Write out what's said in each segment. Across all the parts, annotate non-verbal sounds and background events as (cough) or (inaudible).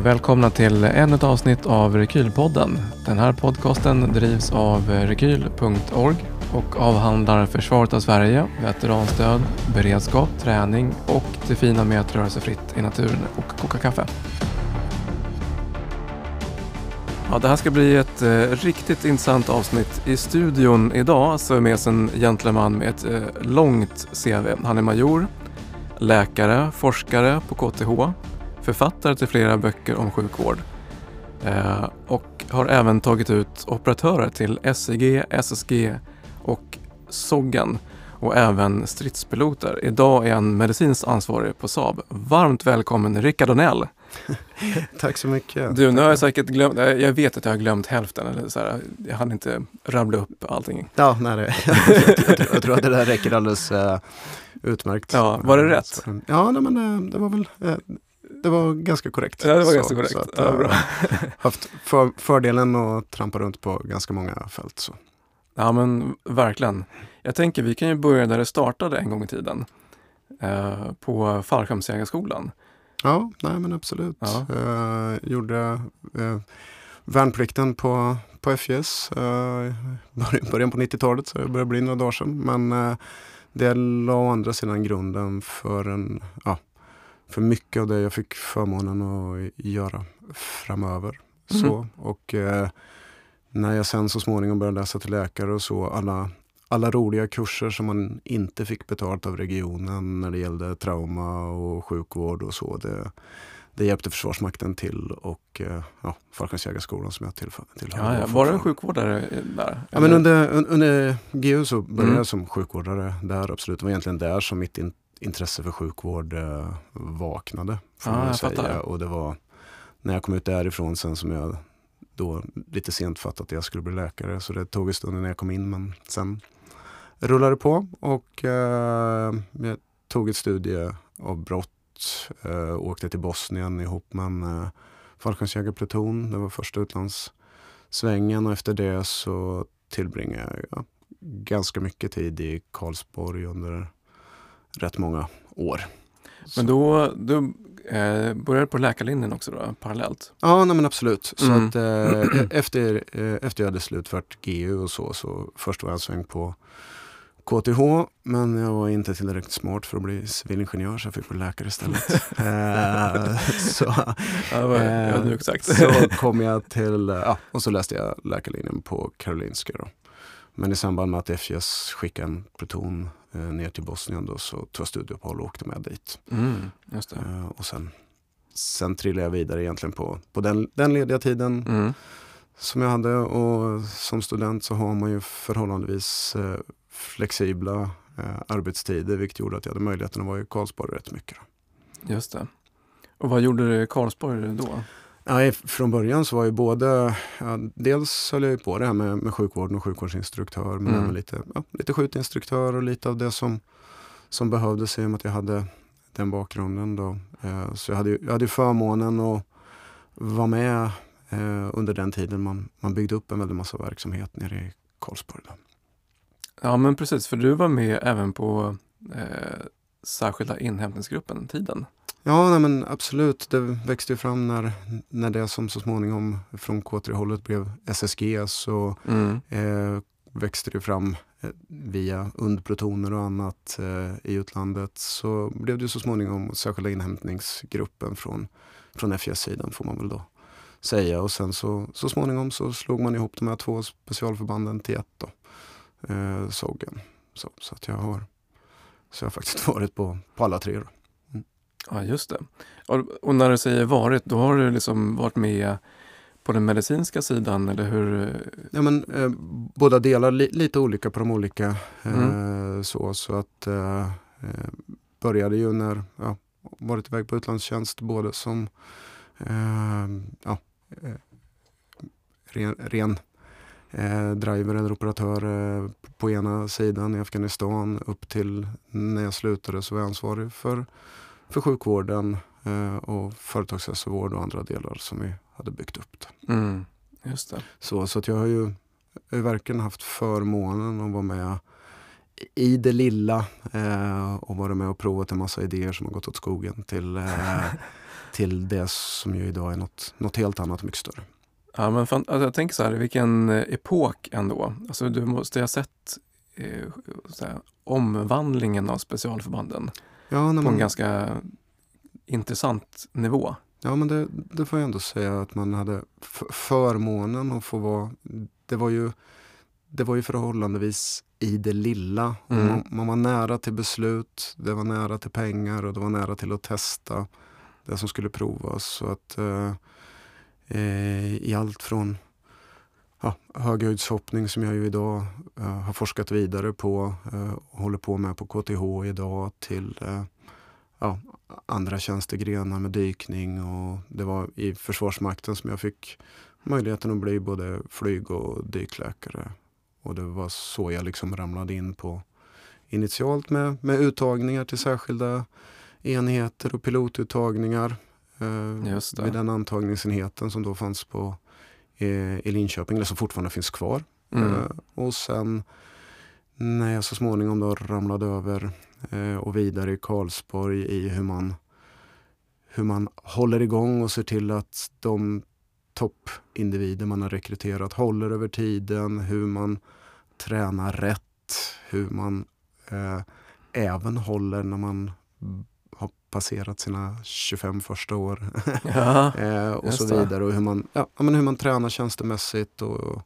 och välkomna till ännu ett avsnitt av Rekylpodden. Den här podcasten drivs av rekyl.org och avhandlar försvaret av Sverige, veteranstöd, beredskap, träning och det fina med att röra sig fritt i naturen och koka kaffe. Ja, det här ska bli ett eh, riktigt intressant avsnitt. I studion idag så är med oss en gentleman med ett eh, långt CV. Han är major, läkare, forskare på KTH, författare till flera böcker om sjukvård eh, och har även tagit ut operatörer till SEG, SSG och SOGGEN och även stridspiloter. Idag är han medicinskt ansvarig på Saab. Varmt välkommen Rickard Donell! (laughs) Tack så mycket. Du, nu har jag säkert glömt, jag vet att jag har glömt hälften. Eller så här, jag hann inte rabbla upp allting. Ja, nej, (laughs) jag, tror att det där räcker alldeles uh, utmärkt. Ja, var det rätt? Ja, nej, men uh, det var väl uh, det var ganska korrekt. Ja, det var så, ganska korrekt. Att, ja, bra. haft för, fördelen att trampa runt på ganska många fält. Så. Ja, men verkligen. Jag tänker vi kan ju börja där det startade en gång i tiden. Eh, på Fallskärmsjägarskolan. Ja, nej men absolut. Ja. Uh, gjorde uh, värnplikten på, på FJS uh, början på 90-talet, så det börjar bli några dagar sedan. Men uh, det la å andra sidan grunden för, en, ja, för mycket av det jag fick förmånen att göra framöver. Mm. Så, och när jag sen så småningom började läsa till läkare och så, alla alla roliga kurser som man inte fick betalt av regionen när det gällde trauma och sjukvård och så. Det, det hjälpte Försvarsmakten till och eh, ja, Falklandsjägarskolan som jag tillhör. Ja, ja. Var det en sjukvårdare där? Ja, men under, under GU så började mm. jag som sjukvårdare där absolut. Det var egentligen där som mitt in, intresse för sjukvård eh, vaknade. Får ah, jag säga. Och det var när jag kom ut därifrån sen som jag då lite sent fattat att jag skulle bli läkare. Så det tog en stund innan jag kom in men sen rullade på och eh, jag tog ett studieavbrott. Eh, åkte till Bosnien ihop med en eh, fallskärmsjägarpluton. Det var första utlandssvängen och efter det så tillbringade jag ganska mycket tid i Karlsborg under rätt många år. Men då, du eh, började på läkarlinjen också då, parallellt? Ja, nej men absolut. Så mm. att, eh, (clears throat) efter, eh, efter jag hade slutfört GU och så, så först var jag en sväng på KTH, men jag var inte tillräckligt smart för att bli civilingenjör så jag fick bli läkare istället. (laughs) eh, så, eh, så kom jag till, ja, och så läste jag läkarlinjen på Karolinska. Då. Men i samband med att FJS skickade en pluton eh, ner till Bosnien då, så tog jag studieuppehåll och åkte med dit. Mm, eh, och sen, sen trillade jag vidare egentligen på, på den, den lediga tiden. Mm som jag hade och som student så har man ju förhållandevis eh, flexibla eh, arbetstider vilket gjorde att jag hade möjligheten att vara i Karlsborg rätt mycket. Just det. Och vad gjorde du i Karlsborg då? Ja, från början så var ju både, ja, dels höll jag på det här med, med sjukvården och sjukvårdsinstruktör men mm. även lite, ja, lite skjutinstruktör och lite av det som, som behövdes i och med att jag hade den bakgrunden. Då. Eh, så jag hade, jag hade förmånen att vara med eh, under den tiden man, man byggde upp en väldig massa verksamhet nere i Karlsborg. Då. Ja men precis, för du var med även på eh, särskilda inhämtningsgruppen, tiden. Ja, nej, men absolut. Det växte fram när, när det som så småningom från K3-hållet blev SSG så mm. eh, växte det fram eh, via undplutoner och annat eh, i utlandet. Så blev det så småningom särskilda inhämtningsgruppen från, från FJS-sidan får man väl då säga. Och sen så, så småningom så slog man ihop de här två specialförbanden till ett. Då eh, Soggen. Så, så, att jag har, så jag har faktiskt (laughs) varit på, på alla tre. Mm. Ja, just det. Och, när du säger varit, då har du liksom varit med på den medicinska sidan eller hur? Ja, men, eh, båda delar, li, lite olika på de olika. Eh, mm. så, så att eh, eh, började ju när jag varit iväg på utlandstjänst både som eh, ja, eh, ren, ren driver eller operatör på ena sidan i Afghanistan upp till när jag slutade så var jag ansvarig för, för sjukvården eh, och företagshälsovård och andra delar som vi hade byggt upp. Mm, just det. Så, så att jag har ju verkligen haft förmånen att vara med i det lilla eh, och vara med och provat en massa idéer som har gått åt skogen till, eh, (laughs) till det som ju idag är något, något helt annat och mycket större. Ja, men fan, alltså jag tänker så här, vilken eh, epok ändå. Alltså du måste ha sett eh, här, omvandlingen av specialförbanden ja, på man... en ganska intressant nivå. Ja, men det, det får jag ändå säga att man hade förmånen att få vara... Det var ju, det var ju förhållandevis i det lilla. Mm. Man, man, var nära till beslut, det var nära till pengar och det var nära till att testa det som skulle provas. Så att eh, eh, i allt från ja, höghöjdshoppning som jag ju idag eh, har forskat vidare på eh, och håller på med på KTH idag till eh, ja, andra tjänstegrenar med dykning och det var i Försvarsmakten som jag fick möjligheten att bli både flyg och dykläkare. Och det var så jag liksom ramlade in på initialt med, med uttagningar till särskilda enheter och pilotuttagningar. Eh, vid den antagningsenheten som då fanns på i Linköping, eller som fortfarande finns kvar. Mm. Eh, och sen när jag så småningom då ramlade över eh, och vidare i Karlsborg i hur man, hur man håller igång och ser till att de toppindivider man har rekryterat håller över tiden, hur man tränar rätt, hur man eh, även håller när man passerat sina 25 första år. (laughs) Ja, (laughs) eh, och så vidare. Och hur man, ja, men hur man tränar tjänstemässigt. Och,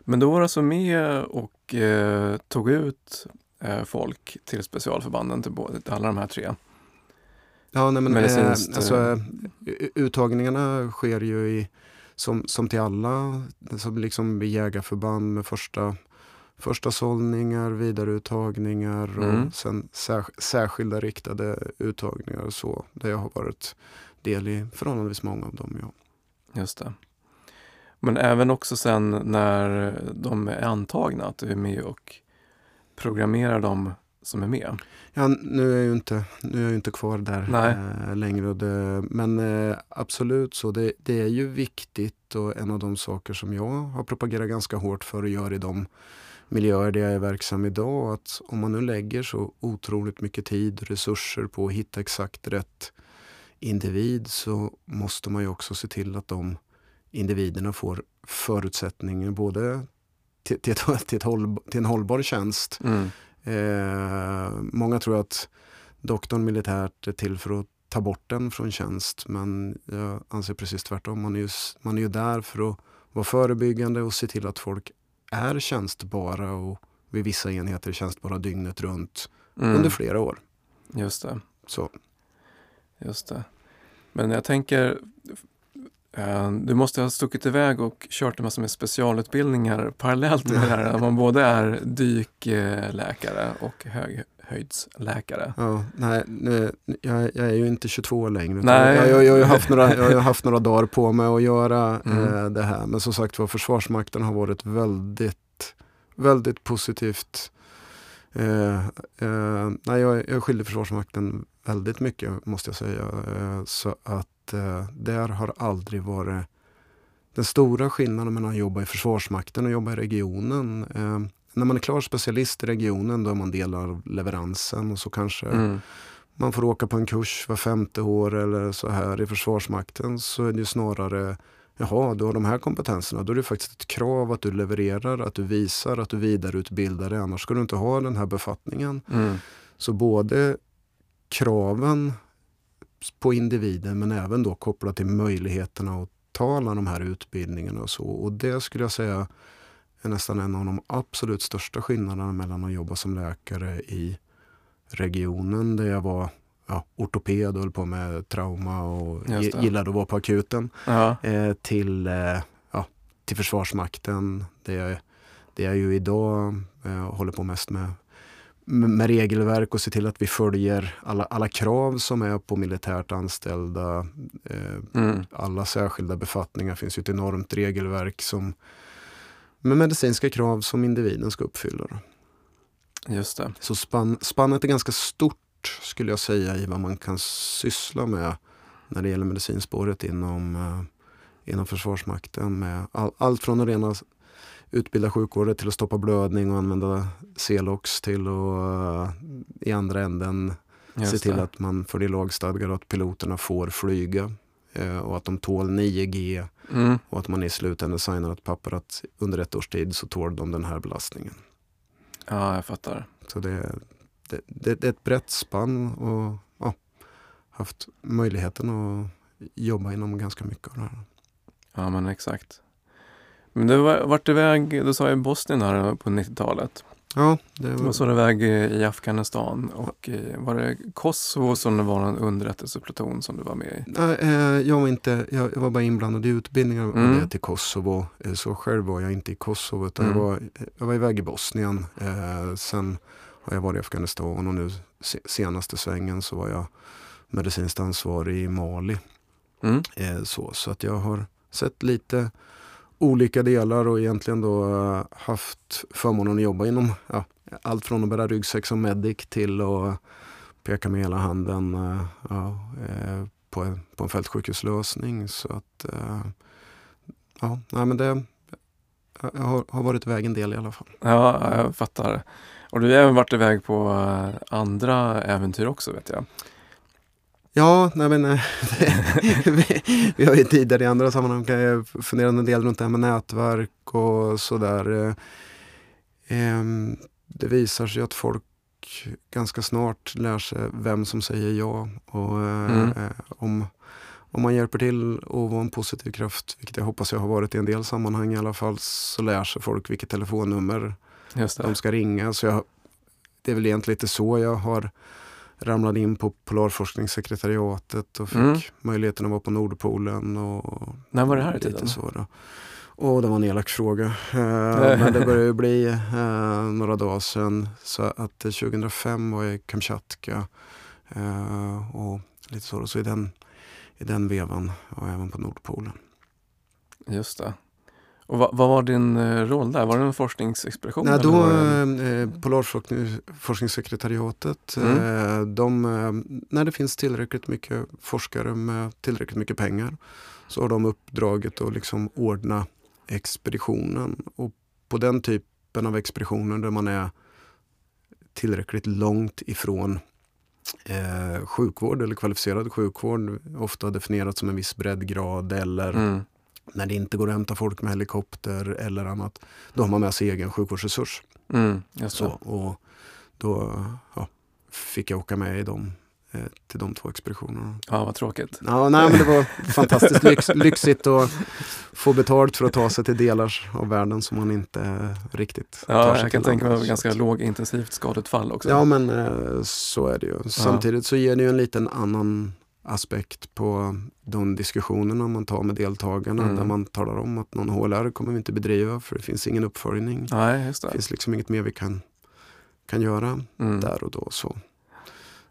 men då var du alltså med och eh, tog ut eh, folk till specialförbanden, till, både, till alla de här tre? Ja, nej, men, eh, alltså, eh, uttagningarna sker ju i, som, som till alla, som liksom jägarförband med första första sållningar, vidareuttagningar och mm. sen sär, särskilda riktade uttagningar och så. Där jag har varit del i förhållandevis många av dem. Ja. Just det. Men även också sen när de är antagna, att du är med och programmerar dem som är med? Ja, nu är jag ju inte, nu är jag inte kvar där äh, längre. Det, men äh, absolut så, det, det, är ju viktigt och en av de saker som jag har propagerat ganska hårt för och gör i de miljöer där jag är verksam idag. Att om man nu lägger så otroligt mycket tid och resurser på att hitta exakt rätt individ så måste man ju också se till att de individerna får förutsättningar både till, till, ett, till, ett håll, till en hållbar tjänst. Mm. Eh, många tror att doktorn militärt är till för att ta bort den från tjänst men jag anser precis tvärtom. Man är ju, man är ju där för att vara förebyggande och se till att folk är tjänstbara och vid vissa enheter tjänstbara dygnet runt mm. under flera år. Just det. Så. Just det. Men jag tänker, eh, du måste ha stuckit iväg och kört en massa med specialutbildningar parallellt med det här. (laughs) Att man både är dykläkare och höghöjdsläkare. Ja, nej, jag, jag, är ju inte 22 längre. Nej. Jag, jag, jag, har haft några, jag har haft några dagar på mig att göra mm. eh, det här. Men som sagt var, Försvarsmakten har varit väldigt, väldigt positivt. Eh, eh, nej, jag, jag skiljer Försvarsmakten väldigt mycket måste jag säga. Eh, så att eh, där har aldrig varit den stora skillnaden mellan att jobba i Försvarsmakten och jobba i regionen. När man är klar specialist i regionen då är man del av leveransen och så kanske mm. man får åka på en kurs var femte år eller så här i Försvarsmakten så är det snarare Jaha, du har de här kompetenserna. Då är det faktiskt ett krav att du levererar, att du visar, att du vidareutbildar dig. Annars ska du inte ha den här befattningen. Mm. Så både kraven på individen men även då kopplat till möjligheterna att ta alla de här utbildningarna och så. Och det skulle jag säga är nästan en av de absolut största skillnaderna mellan att jobba som läkare i regionen där jag var ja, ortoped och höll på med trauma och gillade att vara på akuten. Eh, till, eh, ja, till Försvarsmakten där jag, där jag ju idag eh, håller på mest med, med regelverk och se till att vi följer alla, alla krav som är på militärt anställda. Eh, mm. Alla särskilda befattningar finns ju ett enormt regelverk som med medicinska krav som individen ska uppfylla. Just det. Så spann, spannet är ganska stort skulle jag säga i vad man kan syssla med när det gäller medicinspåret inom, uh, inom Försvarsmakten. Med all, allt från att rena utbilda sjukvården till att stoppa blödning och använda Celox till att uh, i andra änden Just Se till det. att man för det lagstadgar att piloterna får flyga eh, och att de tål 9G mm. och att man i slutändan signar ett papper att under ett års tid så tål de den här belastningen. Ja, jag fattar. Så det, det, det, det är ett brett spann och ja, haft möjligheten att jobba inom ganska mycket av det här. Ja, men exakt. Men du har varit iväg, du sa i Bosnien här på 90-talet. Ja. Det var... Och så iväg i Afghanistan och var det Kosovo som det var en underrättelsepluton som du var med i? Nej, eh, jag var inte, jag var bara inblandad i utbildningar mm. till Kosovo. Eh, så själv var jag inte i Kosovo utan mm. jag, var, jag var iväg i Bosnien. Eh, sen har jag varit i Afghanistan och nu senaste svängen så var jag medicinskt ansvarig i Mali. Mm. Så, så att jag har sett lite olika delar och egentligen då eh, haft förmånen att jobba inom ja, allt från att bära ryggsäck som medic till att peka med hela handen eh, ja, eh, på, en, på en fältsjukhuslösning. Så att, ja, nej, men det har, har varit iväg en del i alla fall. Ja, jag fattar. Och du har även varit iväg på andra äventyr också vet jag. Ja, nej men, eh, (laughs) vi, vi har ju tidigare i andra sammanhang funderat en del runt det här med nätverk och sådär. Eh, ehm, det visar sig att folk ganska snart lär sig vem som säger ja. Och eh, mm. om, om man hjälper till och vara en positiv kraft, vilket jag hoppas jag har varit i en del sammanhang i alla fall, så lär sig folk vilket telefonnummer de ska ringa. Så jag, det är väl egentligen lite så jag har ramlade in på Polarforskningssekretariatet och fick mm. möjligheten att vara på Nordpolen. Och När var det här i tiden? Så då. Och det var en elak fråga. Uh, (laughs) men det började bli uh, några dagar sedan. Så att 2005 var jag i Kamchatka. Och lite så. Så i den, i den vevan och även på Nordpolen. Just det. Och vad, vad, var din eh, roll där? Var det en forskningsexpedition? Nej, då, eh, Polarforskningssekretariatet, mm. eh, de, eh, när det finns tillräckligt mycket forskare med tillräckligt mycket pengar så har de uppdraget att liksom ordna expeditionen. Och på den typen av expeditioner där man är tillräckligt långt ifrån eh, sjukvård eller kvalificerad sjukvård, ofta definierat som en viss breddgrad eller mm när det inte går att hämta folk med helikopter eller annat, då har man med sig egen sjukvårdsresurs. Mm, så, och då ja, fick jag åka med i dem eh, till de två expeditionerna. Ja, vad tråkigt. Ja, nej, men det var fantastiskt lyx, lyxigt att få betalt för att ta sig till delar av världen som man inte riktigt ja, tar sig Jag kan tänka mig ganska lågintensivt skadeutfall också. Ja, men eh, så är det ju. Samtidigt så ger det ju en liten annan aspekt på de diskussionerna man tar med deltagarna mm. där man talar om att någon HLR kommer vi inte bedriva för det finns ingen uppföljning. Nej, det. det finns liksom inget mer vi kan, kan göra mm. där och då. Så.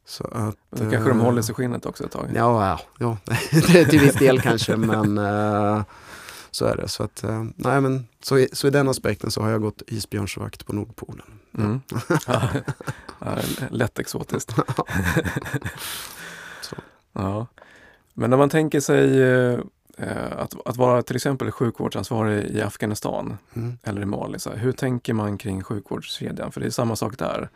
Så att, då kanske de eh, håller sig skinnet också ett tag? Ja, ja, ja. (laughs) till viss del kanske men äh, så är det. Så, att, äh, nej, men, så, i, så i den aspekten så har jag gått isbjörnsvakt på Nordpolen. Mm. (laughs) (laughs) Ja, lätt exotiskt. Ja. Men när man tänker sig eh, att, att vara till exempel sjukvårdsansvarig i Afghanistan mm. eller i Mali, så här, hur tänker man kring sjukvårdskedjan? För det är samma sak där.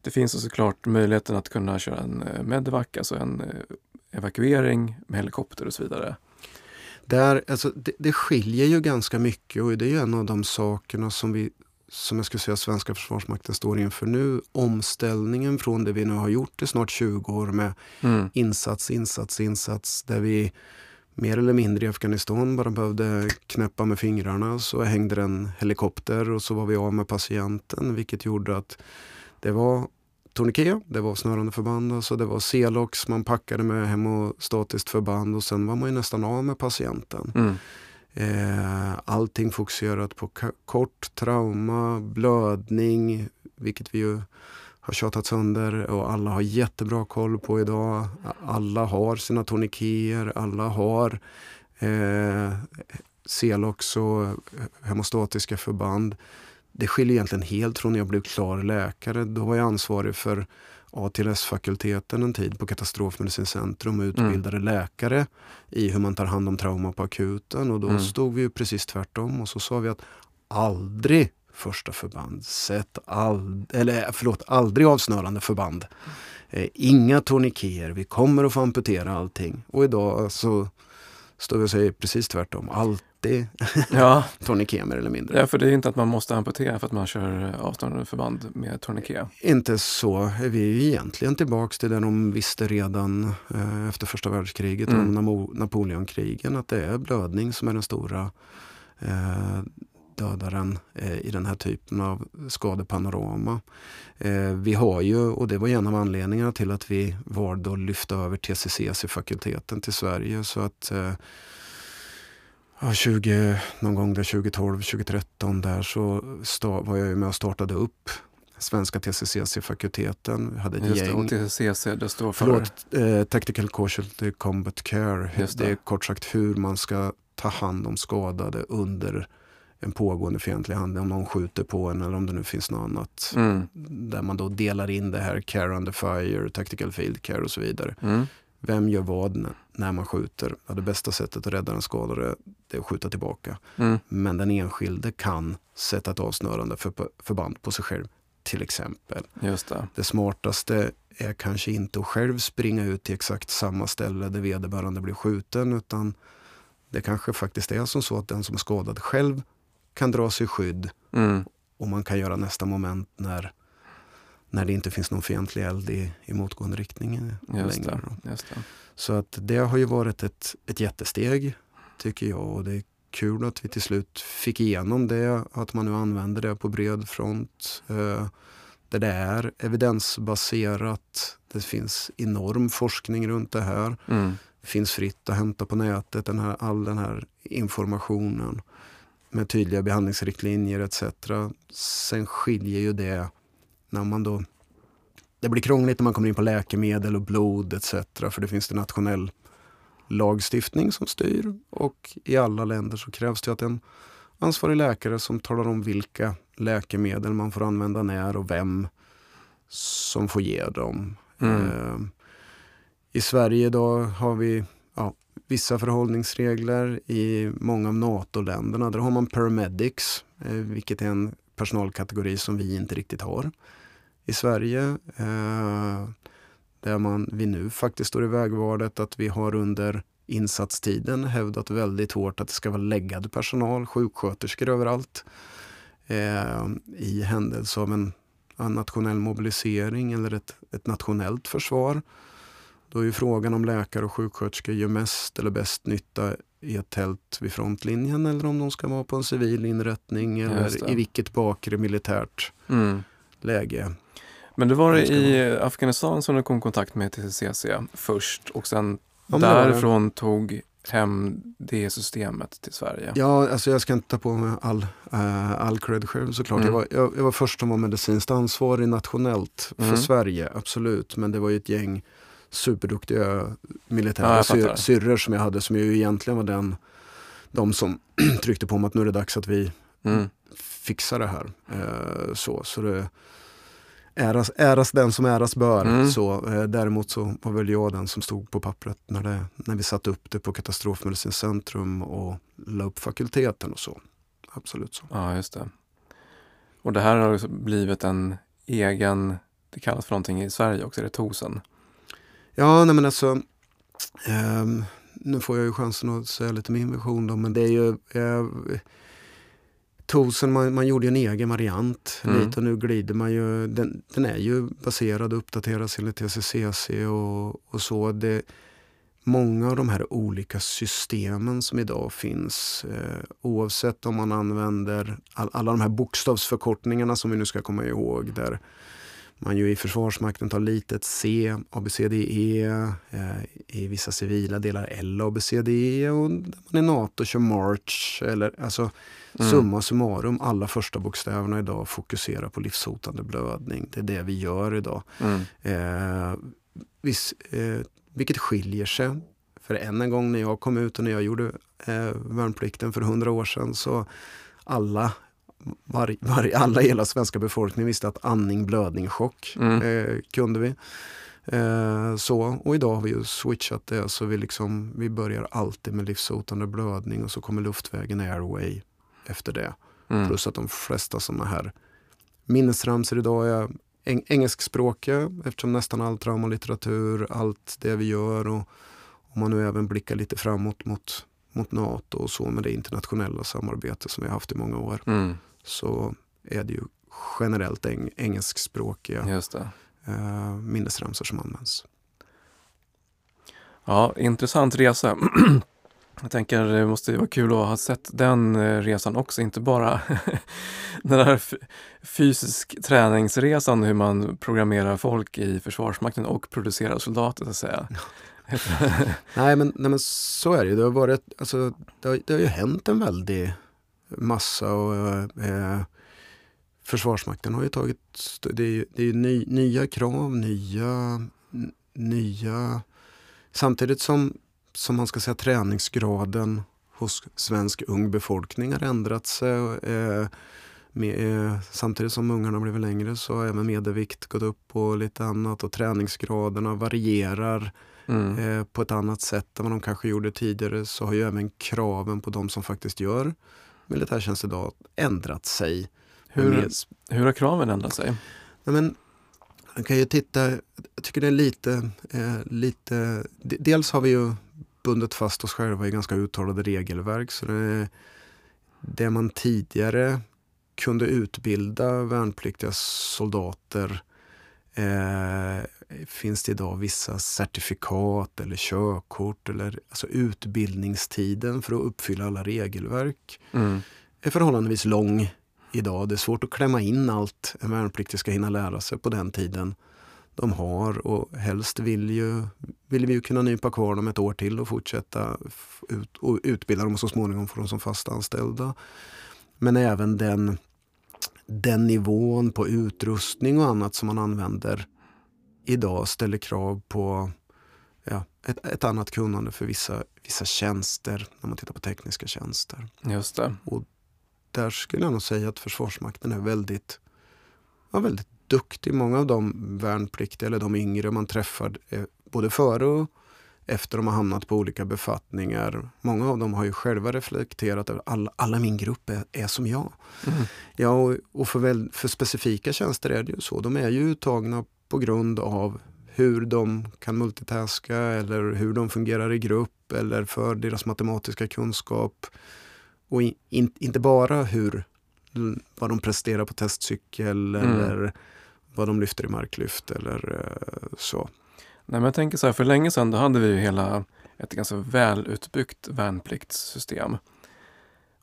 Det finns såklart möjligheten att kunna köra en eh, medvac, alltså en eh, evakuering med helikopter och så vidare. Där, alltså, det, det skiljer ju ganska mycket och det är en av de sakerna som vi som jag skulle säga svenska försvarsmakten står inför nu. Omställningen från det vi nu har gjort i snart 20 år med mm. insats, insats, insats där vi mer eller mindre i Afghanistan bara behövde knäppa med fingrarna så hängde en helikopter och så var vi av med patienten vilket gjorde att det var tourniquet, det var snörande förband, alltså det var Celox, man packade med hemostatiskt förband och sen var man ju nästan av med patienten. Mm. Eh, allting fokuserat på kort trauma, blödning, vilket vi ju har tjatat sönder och alla har jättebra koll på idag. Alla har sina tourniqueter, alla har eh, Celox och eh, hemostatiska förband. Det skiljer egentligen helt från när jag blev klar läkare. Då var jag ansvarig för ATLS-fakulteten en tid på Katastrofmedicincentrum och utbildade mm. läkare i hur man tar hand om trauma på akuten. Och då mm. stod vi ju precis tvärtom och så sa vi att aldrig första förband, sätt all, eller förlåt, aldrig avsnörande förband. Eh, inga tourniqueter, vi kommer att få amputera allting. Och idag så står vi och säger precis tvärtom. Alltid (laughs) ja. tourniquet mer eller mindre. Ja, för det är inte att man måste amputera för att man kör avståndande förband med tourniquet. Inte så. Vi är egentligen tillbaks till det de visste redan eh, efter första världskriget mm. om Napoleonkrigen. Att det är blödning som är den stora eh, dödaren eh, i den här typen av skadepanorama. Eh, vi har ju, och det var en av anledningarna till att vi valde att lyfta över TCCC-fakulteten till Sverige. Så att eh, 20, någon gång där 2012, 2013 där så var jag med och startade upp Svenska TCCC-fakulteten. Vi hade ett Just gäng. Det, och TCCC, det står för? Förlåt, eh, Tactical Casualty Combat Care. Just det. det är kort sagt hur man ska ta hand om skadade under en pågående fientlig handling, om någon skjuter på en eller om det nu finns något annat. Mm. Där man då delar in det här, care under fire, tactical field care och så vidare. Mm. Vem gör vad när man skjuter? Ja, det bästa sättet att rädda den skadade är att skjuta tillbaka. Mm. Men den enskilde kan sätta ett avsnörande för, förband på sig själv till exempel. Just det. det smartaste är kanske inte att själv springa ut till exakt samma ställe där vederbörande blir skjuten utan det kanske faktiskt är som så att den som är skadad själv kan dra sig skydd mm. och man kan göra nästa moment när, när det inte finns någon fientlig eld i, i motgående riktning längre. Det. Så att det har ju varit ett, ett jättesteg tycker jag och det är kul att vi till slut fick igenom det, att man nu använder det på bred front. Eh, där det är evidensbaserat. Det finns enorm forskning runt det här. Mm. Det finns fritt att hämta på nätet, den här, all den här informationen med tydliga behandlingsriktlinjer etc. Sen skiljer ju det när man då... Det blir krångligt när man kommer in på läkemedel och blod etc. För det finns det nationell lagstiftning som styr och i alla länder så krävs det att en ansvarig läkare som talar om vilka läkemedel man får använda när och vem som får ge dem. Mm. Eh, I Sverige då har vi ja, vissa förhållningsregler i många av NATO-länderna. Där har man paramedics, eh, vilket är en personalkategori som vi inte riktigt har i Sverige. Eh, där man, vi nu faktiskt står i vägvalet att vi har under insatstiden hävdat väldigt hårt att det ska vara läggad personal, sjuksköterskor överallt. Eh, I händelse av en, en, nationell mobilisering eller ett, ett nationellt försvar då är ju frågan om läkare och sjuksköterskor gör mest eller bäst nytta i ett tält vid frontlinjen eller om de ska vara på en civil inrättning eller i vilket bakre militärt mm. läge. Men det var i Afghanistan som du kom i kontakt med TCCC först och sen ja, därifrån tog hem det systemet till Sverige? Ja, alltså jag ska inte ta på mig all, uh, all cred själv såklart. Mm. Jag, var, jag, jag var först som var medicinskt ansvarig nationellt för mm. Sverige, absolut. Men det var ju ett gäng superduktiga militära ja, syrror som jag hade som ju egentligen var den de som (clears throat) tryckte på mig att nu är det dags att vi mm. fixar det här. Eh, så, så det, äras, äras den som äras bör. Mm. Så, eh, däremot så var väl jag den som stod på pappret när, det, när vi satte upp det på Katastrofmedicinskt centrum och la upp fakulteten och så. Absolut så. Ja, just det. Och det här har blivit en egen, det kallas för någonting i Sverige också, är det TOSen? Ja, nej men alltså eh, nu får jag ju chansen att säga lite min version då, men det är ju eh, Tosen, man, man gjorde en egen variant mm. lite och nu glider man ju. Den, den är ju baserad och uppdateras enligt TCCC och, och så. Det, många av de här olika systemen som idag finns, eh, oavsett om man använder all, alla de här bokstavsförkortningarna som vi nu ska komma ihåg, där man ju i Försvarsmakten tar litet C, ABCDE, eh, i vissa civila delar L, ABCDE och man i NATO kör March. Eller, alltså, mm. Summa summarum, alla första bokstäverna idag fokuserar på livshotande blödning. Det är det vi gör idag. Mm. Eh, vis, eh, vilket skiljer sig. För än en gång när jag kom ut och när jag gjorde eh, värnplikten för hundra år sedan så alla var, var, alla hela svenska befolkningen visste att andning, blödning, chock mm. eh, kunde vi. Eh, så, och idag har vi ju switchat det så vi, liksom, vi börjar alltid med livshotande blödning och så kommer luftvägen airway efter det. Mm. Plus att de flesta sådana här minnesramsor idag är eng engelskspråkiga eftersom nästan all traumalitteratur, allt det vi gör och om man nu även blickar lite framåt mot, mot NATO och så med det internationella samarbete som vi har haft i många år mm. Så är det ju generellt eng engelskspråkiga Just det. Eh, minnesramsor som används. Ja, intressant resa. (clears throat) Jag tänker det måste vara kul att ha sett den eh, resan också, inte bara (laughs) den här fysisk träningsresan hur man programmerar folk i Försvarsmakten och producerar soldater så att säga. nej, men, nej men så är det ju. Det har, varit, alltså, det har, det har ju hänt en väldig massa och eh, Försvarsmakten har ju tagit, det är, det är ny, nya krav, nya, nya Samtidigt som, som man ska säga träningsgraden hos svensk ung befolkning har ändrat sig. Eh, med, eh, samtidigt som ungarna blivit längre så har även medelvikt gått upp och lite annat och träningsgraderna varierar mm. eh, på ett annat sätt än vad de kanske gjorde tidigare så har ju även kraven på de som faktiskt gör militärtjänst idag ändrat sig. Hur, hur har kraven ändrat sig? Nej, men, man kan ju titta, jag tycker det är lite, eh, lite, dels har vi ju bundit fast oss själva i ganska uttalade regelverk. Så det, det man tidigare kunde utbilda värnpliktiga soldater eh, finns det idag vissa certifikat eller körkort eller alltså utbildningstiden för att uppfylla alla regelverk mm. är förhållandevis lång idag. Det är svårt att klämma in allt en värnpliktig ska hinna lära sig på den tiden de har och helst vill, ju, vill vi ju kunna nypa kvar dem ett år till och fortsätta ut, och utbilda dem och så småningom få dem som fast anställda. Men även den, den nivån på utrustning och annat som man använder idag ställer krav på ja, ett, ett annat kunnande för vissa, vissa tjänster när man tittar på tekniska tjänster. Just det. Och där skulle jag nog säga att Försvarsmakten är väldigt, ja, väldigt duktig. Många av de värnpliktiga eller de yngre man träffar både före och efter de har hamnat på olika befattningar. Många av dem har ju själva reflekterat över alla, alla min grupp är, är som jag. Mm. Ja, och, och för, väl, för specifika tjänster är det ju så. De är ju uttagna på grund av hur de kan multitaska eller hur de fungerar i grupp eller för deras matematiska kunskap. Och in, inte bara hur, vad de presterar på testcykel mm. eller vad de lyfter i marklyft eller eh, så. Nej, men jag tänker så här, för länge sedan då hade vi ju hela ett ganska välutbyggt värnpliktssystem.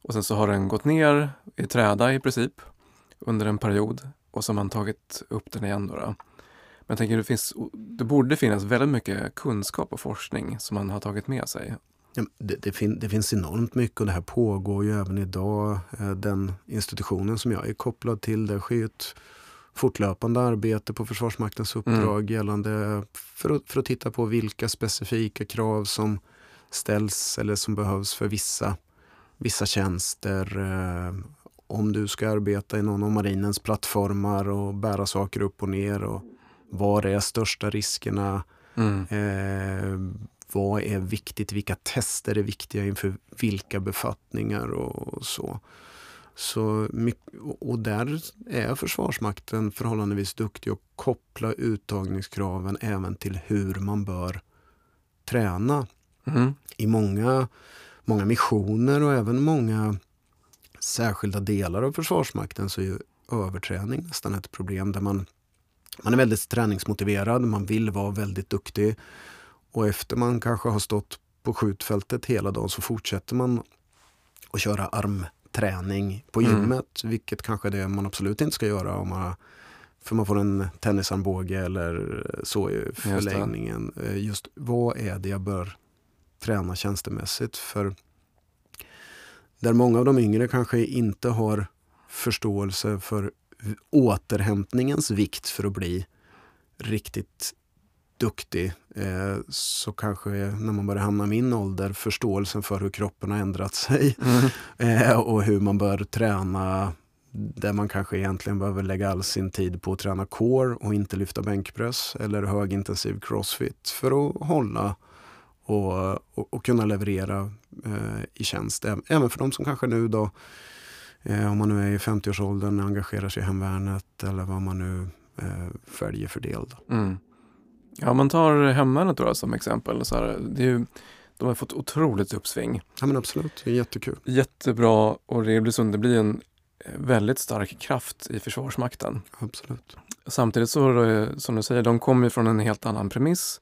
Och sen så har den gått ner i träda i princip under en period och så har man tagit upp den igen. Då, då. Men jag tänker det, finns, det borde finnas väldigt mycket kunskap och forskning som man har tagit med sig Ja, det, det, fin det, finns enormt mycket och det här pågår ju även idag. Eh, den institutionen som jag är kopplad till, där sker ett fortlöpande arbete på Försvarsmaktens uppdrag mm. gällande för att, för att titta på vilka specifika krav som ställs eller som behövs för vissa, vissa tjänster. Eh, om du ska arbeta i någon av marinens plattformar och bära saker upp och ner. och Var är största riskerna? Mm. Eh, vad är viktigt? Vilka tester är viktiga inför vilka befattningar och så. Så, och där är Försvarsmakten förhållandevis duktig att koppla uttagningskraven även till hur man bör träna. Mm. I många, många missioner och även många särskilda delar av Försvarsmakten så är ju överträning nästan ett problem där man, man är väldigt träningsmotiverad, man vill vara väldigt duktig och efter man kanske har stått på skjutfältet hela dagen så fortsätter man att köra armträning på mm. gymmet. Mm. Vilket kanske är det man absolut inte ska göra om man för man får en tennisarmbåge eller så i förlängningen. Just, eh, Just vad är det jag bör träna tjänstemässigt? För där många av de yngre kanske inte har förståelse för återhämtningens vikt för att bli riktigt duktig eh, så kanske när man börjar hamna i min ålder förståelsen för hur kroppen har ändrat sig mm. (laughs) eh, och hur man bör träna där man kanske egentligen behöver lägga all sin tid på att träna core och inte lyfta bänkpress eller högintensiv crossfit för att hålla och, och, och kunna leverera eh, i tjänst. Även för de som kanske nu då, eh, om man nu är i 50-årsåldern, engagerar sig i hemvärnet eller vad man nu eh, fälgefördelad. Mm. Ja, man tar hemvärnet då som exempel. Så här, det är ju, de har fått otroligt uppsving. Ja men absolut, det är jättekul. Jättebra och det blir, det blir en eh, väldigt stark kraft i Försvarsmakten. Absolut. Samtidigt så, som du säger, de kommer från en helt annan premiss.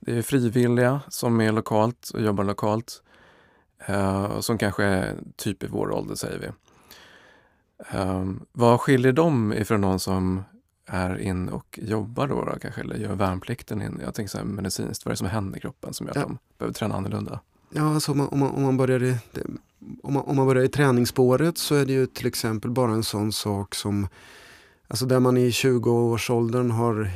Det är frivilliga som är lokalt och jobbar lokalt. Uh, som kanske är typ i vår ålder säger vi. Um, vad skiljer dem ifrån någon som är in och jobbar då, då kanske, eller gör värnplikten? In, jag tänker så här medicinskt, vad är det som händer i kroppen som gör att ja. de behöver träna annorlunda? Ja, alltså om man, om man, om man börjar i, om man, om man börjar i träningsspåret så är det ju till exempel bara en sån sak som Alltså där man i 20-årsåldern har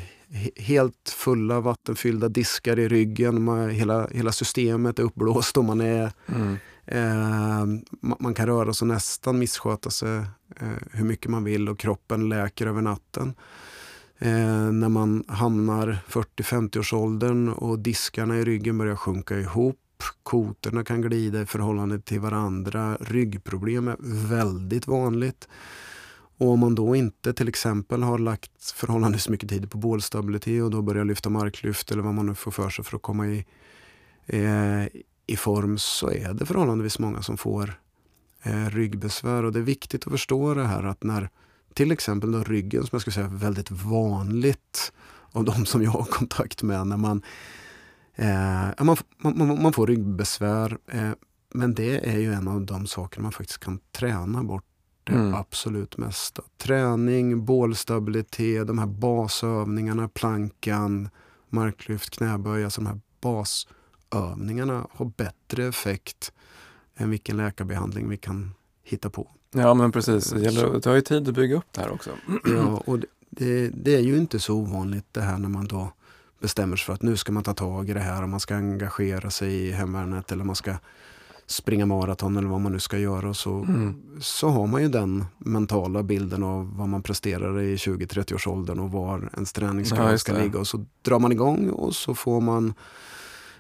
helt fulla vattenfyllda diskar i ryggen. Man, hela, hela systemet är uppblåst och man är mm eh, man kan röra sig och nästan missköta sig eh, hur mycket man vill och kroppen läker över natten. Eh, när man hamnar 40-50-årsåldern och diskarna i ryggen börjar sjunka ihop kotorna kan glida i förhållande till varandra. Ryggproblem är väldigt vanligt. Och om man då inte till exempel har lagt förhållandevis mycket tid på bålstabilitet och då börjar lyfta marklyft eller vad man nu får för sig för att komma i, eh, i form så är det förhållandevis många som får eh, ryggbesvär. Och det är viktigt att förstå det här att när till exempel då ryggen, som jag skulle säga är väldigt vanligt av de som jag har kontakt med, när man, eh, man, man, man, får ryggbesvär. Eh, men det är ju en av de saker man faktiskt kan träna bort det mm. absolut mesta. Träning, bålstabilitet, de här basövningarna, plankan, marklyft, knäböj. Alltså de här basövningarna har bättre effekt än vilken läkarbehandling vi kan hitta på. Ja men precis, det, gäller, det tar ju tid att bygga upp det här också. (clears throat) Ja, och det, det, är ju inte så ovanligt det här när man då bestämmer sig för att nu ska man ta tag i det här och man ska engagera sig i hemvärnet eller man ska springa maraton eller vad man nu ska göra så, mm. så har man ju den mentala bilden av vad man presterar i 20-30 års åldern och var ens träningsgrad ja, ska ligga. Och så drar man igång och så får man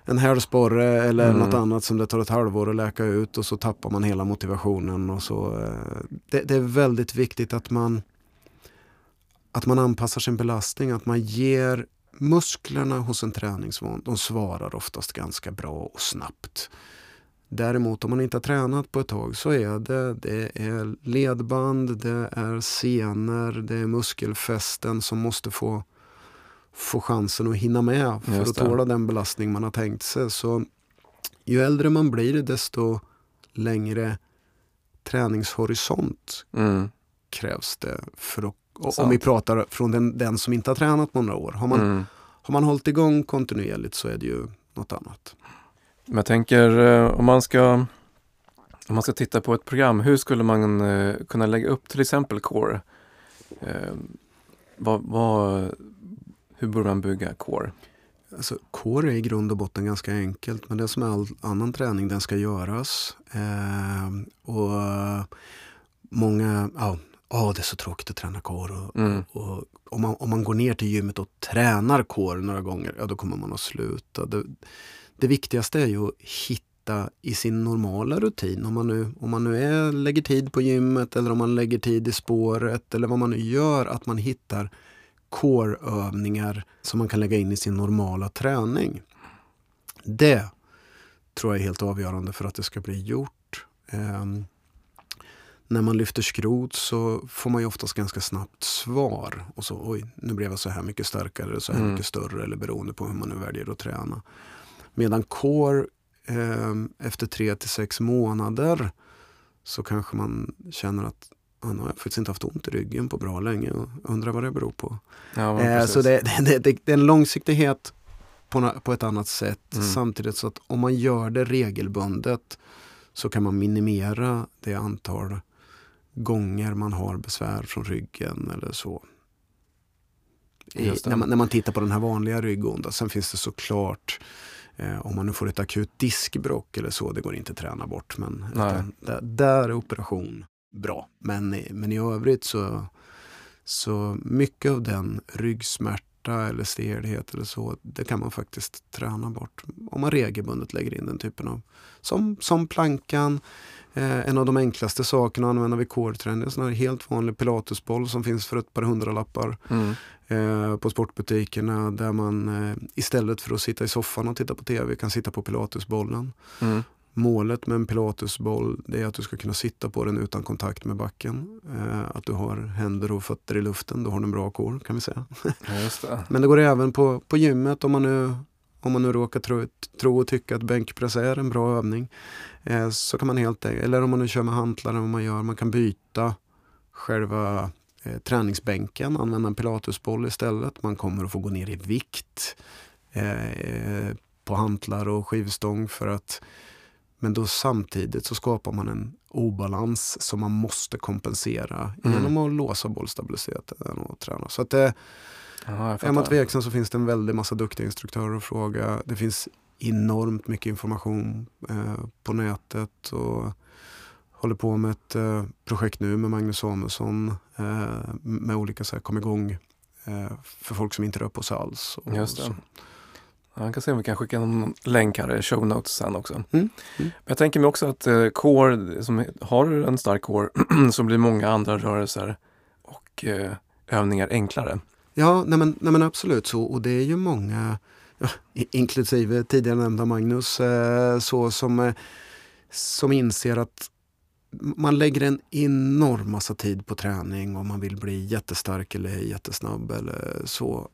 en hälsporre eller mm. något annat som det tar ett halvår att läka ut och så tappar man hela motivationen. Och så, eh, det, det är väldigt viktigt att man, att man anpassar sin belastning, att man ger musklerna hos en träningsvan, de svarar oftast ganska bra och snabbt. Däremot om man inte har tränat på ett tag så är det, det är ledband, det är senor, det är muskelfästen som måste få, få chansen att hinna med för att tåla den belastning man har tänkt sig. Så ju äldre man blir desto längre träningshorisont mm. krävs det. För att, om vi pratar från den, den, som inte har tränat några år. Har man, mm. har man hållit igång kontinuerligt så är det ju något annat. Men jag tänker eh, om man ska om man ska titta på ett program, hur skulle man eh, kunna lägga upp till exempel Core? Eh, vad, vad, hur borde man bygga Core? Alltså, core är i grund och botten ganska enkelt men det är som all annan träning, den ska göras. Eh, och många, ja, oh, det är så tråkigt att träna core. Och, mm. och, om, man, om man går ner till gymmet och tränar core några gånger, ja då kommer man att sluta. Det, det viktigaste är ju att hitta i sin normala rutin. Om man nu, om man nu är, lägger tid på gymmet eller om man lägger tid i spåret eller vad man nu gör, att man hittar core-övningar som man kan lägga in i sin normala träning. Det tror jag är helt avgörande för att det ska bli gjort. Um, när man lyfter skrot så får man ju oftast ganska snabbt svar. Och så, oj, nu blev jag så här mycket starkare, så här mm. mycket större eller beroende på hur man nu väljer att träna. Medan core eh, efter tre till sex månader så kanske man känner att nu har faktiskt inte haft ont i ryggen på bra länge och undrar vad det beror på. Ja, eh, så det, (laughs) det, det, det, är en långsiktighet på, på ett annat sätt mm. samtidigt så att om man gör det regelbundet så kan man minimera det antal gånger man har besvär från ryggen eller så. I, när, man, när man tittar på den här vanliga ryggonda. Sen finns det såklart Eh, om man nu får ett akut diskbrock eller så, det går inte att träna bort. Men utan, där, där, är operation bra. Men, men i övrigt så, så mycket av den ryggsmärta eller stelhet eller så, det kan man faktiskt träna bort. Om man regelbundet lägger in den typen av, som, som plankan, Eh, en av de enklaste sakerna att använda vid är en sån här helt vanlig pilatesboll som finns för ett par hundralappar mm. eh, på sportbutikerna där man eh, istället för att sitta i soffan och titta på tv kan sitta på pilatesbollen. Mm. Målet med en pilatesboll är att du ska kunna sitta på den utan kontakt med backen. Eh, att du har händer och fötter i luften, då har du en bra core kan vi säga. Ja, (laughs) Men det går även på, på gymmet om man nu om man nu råkar tro, tro och tycka att bänkpress är en bra övning. Eh, så kan man helt eller om man nu kör med hantlar, vad man gör, man kan byta själva eh, träningsbänken, använda en pilatesboll istället. Man kommer att få gå ner i vikt eh, på hantlar och skivstång för att men då samtidigt så skapar man en obalans som man måste kompensera mm. genom att låsa bollstabiliteten och träna. Så att det, Aha, är man tveksam så finns det en väldig massa duktiga instruktörer att fråga. Det finns enormt mycket information eh, på nätet och håller på med ett eh, projekt nu med Magnus Samuelsson eh, med olika så här, kom igång eh, för folk som inte rör på sig alls. Och, Just det. Ja, kan se om vi kan skicka en länk här i show notes sen också. Mm. Mm. Jag tänker mig också att eh, core, som har en stark core, (clears throat) så blir många andra rörelser och eh, övningar enklare. Ja, nej men, nej men absolut så. Och det är ju många, ja, inklusive tidigare nämnda Magnus, eh, så som, eh, som inser att man lägger en enorm massa tid på träning om man vill bli jättestark eller jättesnabb eller så.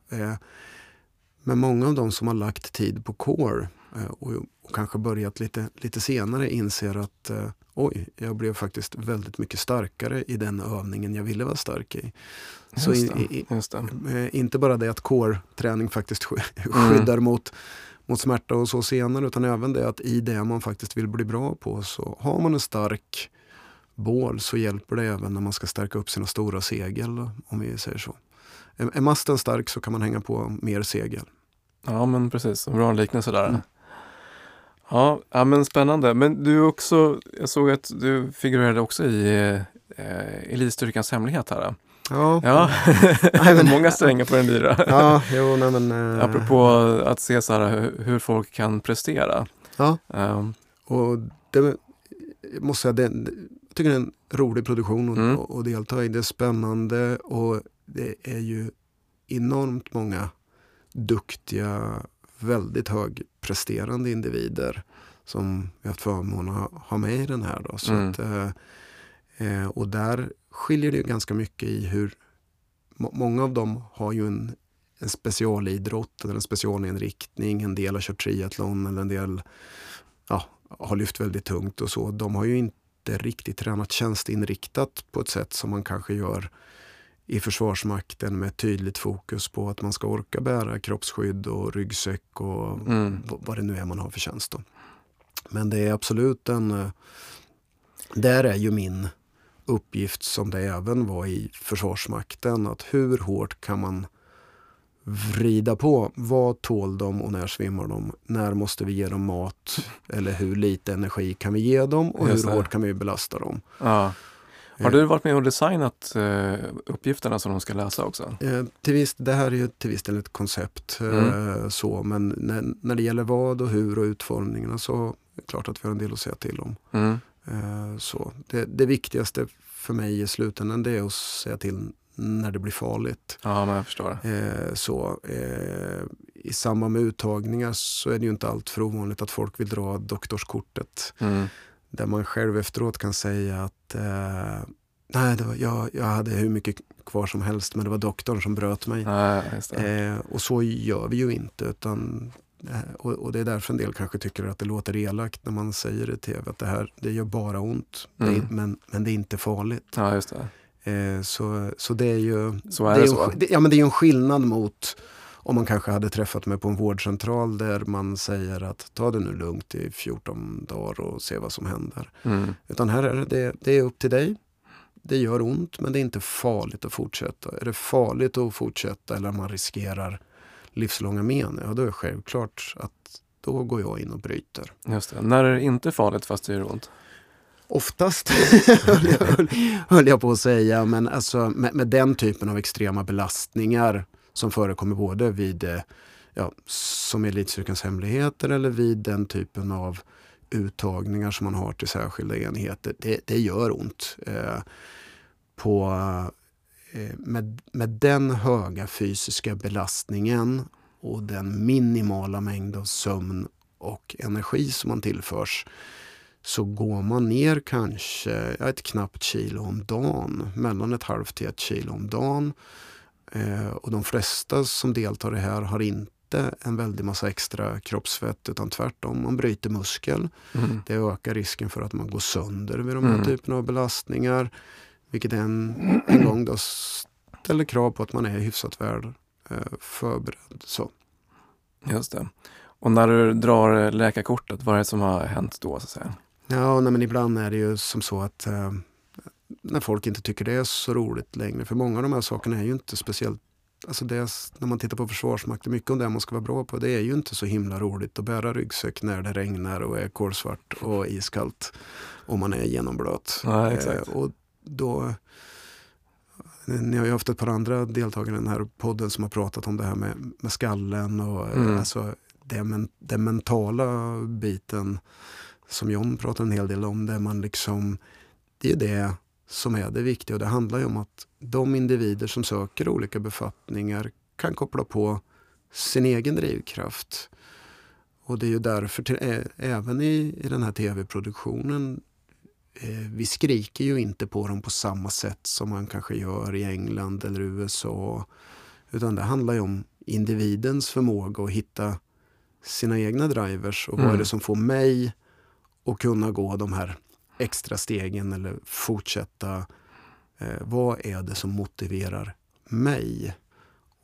Men många av de som har lagt tid på core eh, och, och, kanske börjat lite, lite senare inser att eh, oj, jag blev faktiskt väldigt mycket starkare i den övningen jag ville vara stark i. Så i, i, eh, inte bara det att core-träning faktiskt mm. skyddar mm. mot, mot smärta och så senare utan även det att i det man faktiskt vill bli bra på så har man en stark bål så hjälper det även när man ska stärka upp sina stora segel om vi säger så. Är, är masten stark så kan man hänga på mer segel. Ja men precis, bra liknelse där. Mm. Ja, ja, men spännande. Men du också, jag såg att du figurerade också i eh, Elitstyrkans hemlighet här. Ja. ja. (laughs) nej, men, Många strängar på den lyra. ja, jo, nej, men, eh. Apropå att se så här, hur, folk kan prestera. Ja, um. och det jag måste säga, det, jag tycker det är en rolig produktion att mm. och delta i. Det är spännande och det är ju enormt många duktiga, väldigt högpresterande individer som vi haft förmånen att ha med i den här. Då. Så mm. att, eh, eh och där skiljer det ganska mycket i hur många av dem har ju en, en specialidrott eller en specialinriktning. En del har kört triathlon eller en del ja, har lyft väldigt tungt och så. De har ju inte riktigt tränat tjänsteinriktat på ett sätt som man kanske gör i Försvarsmakten med tydligt fokus på att man ska orka bära kroppsskydd och ryggsäck och mm. vad det nu är man har för tjänst. Då. Men det är absolut en... Eh, där är ju min uppgift som det även var i Försvarsmakten. Att hur hårt kan man vrida på? Vad tål de och när svimmar de? När måste vi ge dem mat? Eller hur lite energi kan vi ge dem och hur hårt kan vi belasta dem? Ja. Har du varit med och designat uh, uppgifterna som de ska läsa också? Uh, till viss, det här är ju till viss del ett koncept. Mm. så, men när, när det gäller vad och hur och utformningarna så är det klart att vi har en del att säga till om. Mm. så det, det, viktigaste för mig i slutändan det är att säga till när det blir farligt. Ja, men jag förstår. så, I samband med uttagningar så är det ju inte allt för ovanligt att folk vill dra doktorskortet. Mm. Där man själv efteråt kan säga att eh, nej, det var, jag, jag hade hur mycket kvar som helst men det var doktorn som bröt mig. Ja, eh, och så gör vi ju inte. utan eh, och, och, det är därför en del kanske tycker att det låter elakt när man säger i tv att det här det gör bara ont. Mm. Det är, men, men det är inte farligt. Ja. Eh, så, så det är ju så är det, det är så. En, ja, men det är en skillnad mot om man kanske hade träffat mig på en vårdcentral där man säger att ta det nu lugnt i 14 dagar och se vad som händer. Mm. Utan här är det, det, är upp till dig. Det gör ont men det är inte farligt att fortsätta. Är det farligt att fortsätta eller man riskerar livslånga men, ja då är det självklart att då går jag in och bryter. Just det. När är det inte farligt fast det gör ont? Oftast, (laughs) höll, jag, höll, jag, på att säga. Men alltså, med, med, den typen av extrema belastningar som förekommer både vid, eh, ja, som Elitstyrkans hemligheter eller vid den typen av uttagningar som man har till särskilda enheter, det, det gör ont. Eh, på, eh, med, med den höga fysiska belastningen och den minimala mängd av sömn och energi som man tillförs så går man ner kanske ett knappt kilo om dagen, mellan ett halvt till ett kilo om dagen. Eh, och de flesta som deltar i det här har inte en väldig massa extra kroppsfett utan tvärtom, man bryter muskel. Mm. Det ökar risken för att man går sönder vid de här mm. typerna av belastningar. Vilket en, en gång då ställer krav på att man är hyfsat väl eh, förberedd. Så. Just det. Och när du drar läkarkortet, vad är det som har hänt då? Så att säga? Ja, nej, men ibland är det ju som så att eh, när folk inte tycker det är så roligt längre. För många av de här sakerna är ju inte speciellt Alltså det, när man tittar på Försvarsmakten, mycket om det man ska vara bra på, det är ju inte så himla roligt att bära ryggsäck när det regnar och är kolsvart och iskallt och man är genomblöt. Ja, exakt. Eh, och då, ni har ju haft ett par andra deltagare i den här podden som har pratat om det här med, med skallen och mm. alltså, det, men, den mentala biten som John pratar en hel del om. Där man liksom, det är det som är det viktiga och det handlar ju om att de individer som söker olika befattningar kan koppla på sin egen drivkraft. Och det är ju därför, till, även i, i den här tv-produktionen, eh, vi skriker ju inte på dem på samma sätt som man kanske gör i England eller USA. Utan det handlar ju om individens förmåga att hitta sina egna drivers och mm. vad är det som får mig att kunna gå de här extra stegen eller fortsätta. Eh, vad är det som motiverar mig?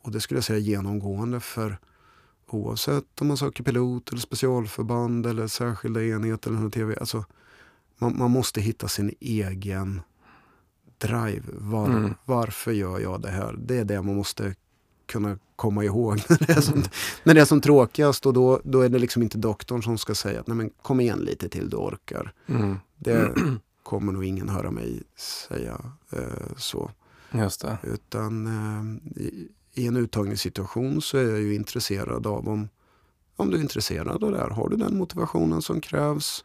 Och det skulle jag säga genomgående för oavsett om man söker pilot eller specialförband eller särskilda enheter eller TV. Alltså, man, man måste hitta sin egen drive. Var, mm. Varför gör jag det här? Det är det man måste kunna komma ihåg (laughs) när det är som, när det är som tråkigast. Och då, då är det liksom inte doktorn som ska säga att Nej, men kom igen lite till, du orkar. Mm. Det (clears throat) kommer nog ingen höra mig säga eh, så. Just det. Utan eh, i, i, en uttagningssituation så är jag ju intresserad av om, om du är intresserad av det här. Har du den motivationen som krävs?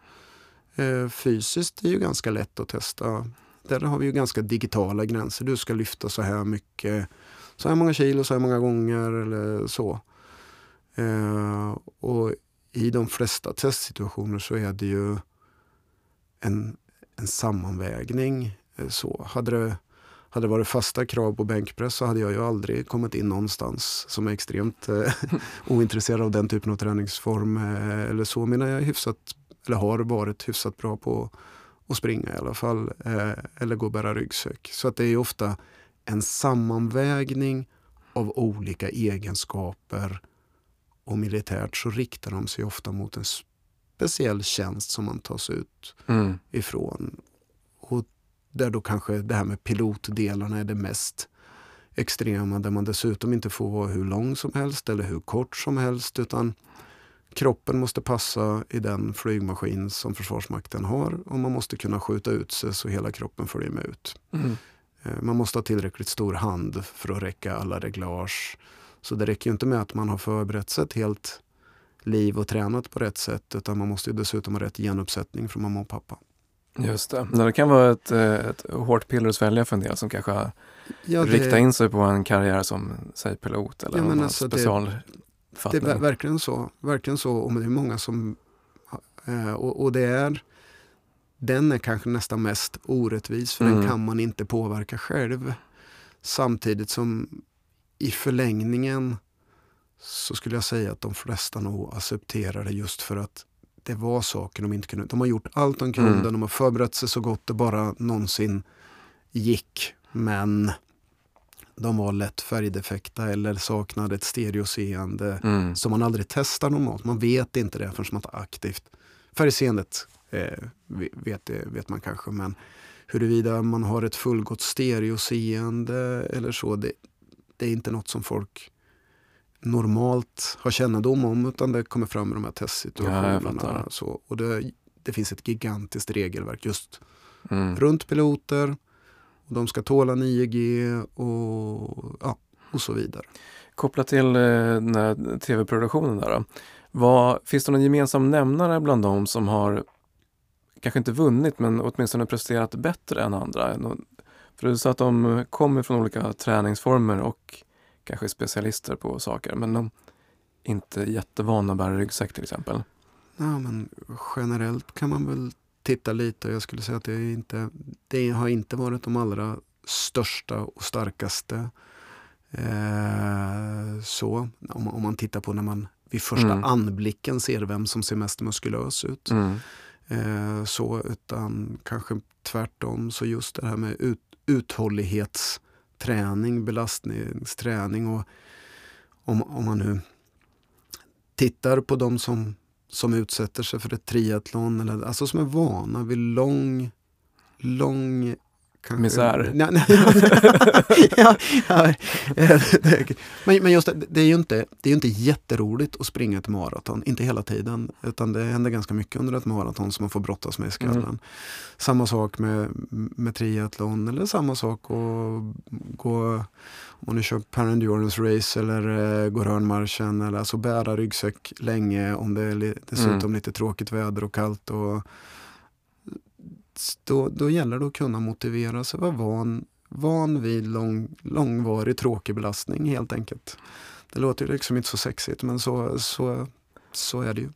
Eh, fysiskt är ju ganska lätt att testa. Där har vi ju ganska digitala gränser. Du ska lyfta så här mycket så här många kilo, så här många gånger eller så. Eh, och i de flesta testsituationer så är det ju en, en sammanvägning. Eh, så. Hade, det, hade det varit fasta krav på bänkpress så hade jag ju aldrig kommit in någonstans som är extremt eh, (laughs) ointresserad av den typen av träningsform. Eh, eller så. Men jag hyfsat, eller har varit hyfsat bra på att springa i alla fall. Eh, eller gå och bära ryggsäck. Så att det är ofta en sammanvägning av olika egenskaper och militärt så riktar de sig ofta mot en speciell tjänst som man tas ut mm. ifrån. Och där då kanske det här med pilotdelarna är det mest extrema där man dessutom inte får vara hur lång som helst eller hur kort som helst utan kroppen måste passa i den flygmaskin som Försvarsmakten har och man måste kunna skjuta ut sig så hela kroppen följer med ut. Mm. Eh, man måste ha tillräckligt stor hand för att räcka alla reglage. Så det räcker inte med att man har förberett sig ett helt liv och tränat på rätt sätt utan man måste dessutom ha rätt genuppsättning från mamma och pappa. Just det. Det kan vara ett, eh, ett hårt piller att svälja för en del som kanske ja, det... riktat in sig på en karriär som säg pilot eller ja, någon alltså special det, det är verkligen så. Verkligen så. Och det är många som... Eh, och, och det är den är kanske nästan mest orättvis för mm. den kan man inte påverka själv. Samtidigt som i förlängningen så skulle jag säga att de flesta nog accepterar det just för att det var saker de inte kunde. De har gjort allt de kunde, mm. de har förberett sig så gott det bara någonsin gick. Men de var lätt färgdefekta eller saknade ett stereoseende mm. som man aldrig testar normalt. Man vet inte det förrän man tar aktivt. Färgseendet vet, vet man kanske. Men huruvida man har ett fullgott stereoseende eller så, det, det är inte något som folk normalt har kännedom om utan det kommer fram i de här testsituationerna. Ja, så, och det, det finns ett gigantiskt regelverk just mm. runt piloter. Och de ska tåla 9G och, ja, och så vidare. Kopplat till eh, tv-produktionen där då. Vad, finns det någon gemensam nämnare bland dem som har, kanske inte vunnit, men åtminstone presterat bättre än andra? För du sa att de kommer från olika träningsformer och kanske är specialister på saker, men de är inte jättevana att bära ryggsäck till exempel. Ja, men generellt kan man väl titta lite jag skulle säga att det, inte, det har inte varit de allra största och starkaste. Eh, så om, om, man tittar på när man vid första mm. anblicken ser vem som ser mest muskulös ut. Mm. Eh, så utan kanske tvärtom, så just det här med ut, uthållighetsträning, belastningsträning och om, om man nu tittar på de som, som utsätter sig för ett triathlon, eller, alltså som är vana vid lång, lång Kanske. Misär. (laughs) (laughs) ja, ja, men, men just det, det, är ju inte, det är inte jätteroligt att springa ett maraton, inte hela tiden. Utan det händer ganska mycket under ett maraton som man får brottas med i skallen. Mm. Samma sak med, med triathlon eller samma sak att gå om nu kör Parendurance Race eller uh, går hörnmarschen. Eller alltså bära ryggsäck länge om det är dessutom mm. lite tråkigt väder och kallt. Och, då, då gäller det att kunna motivera sig, vara van, van vid lång, långvarig tråkig belastning helt enkelt. Det låter liksom inte så sexigt men så, så, så är det ju.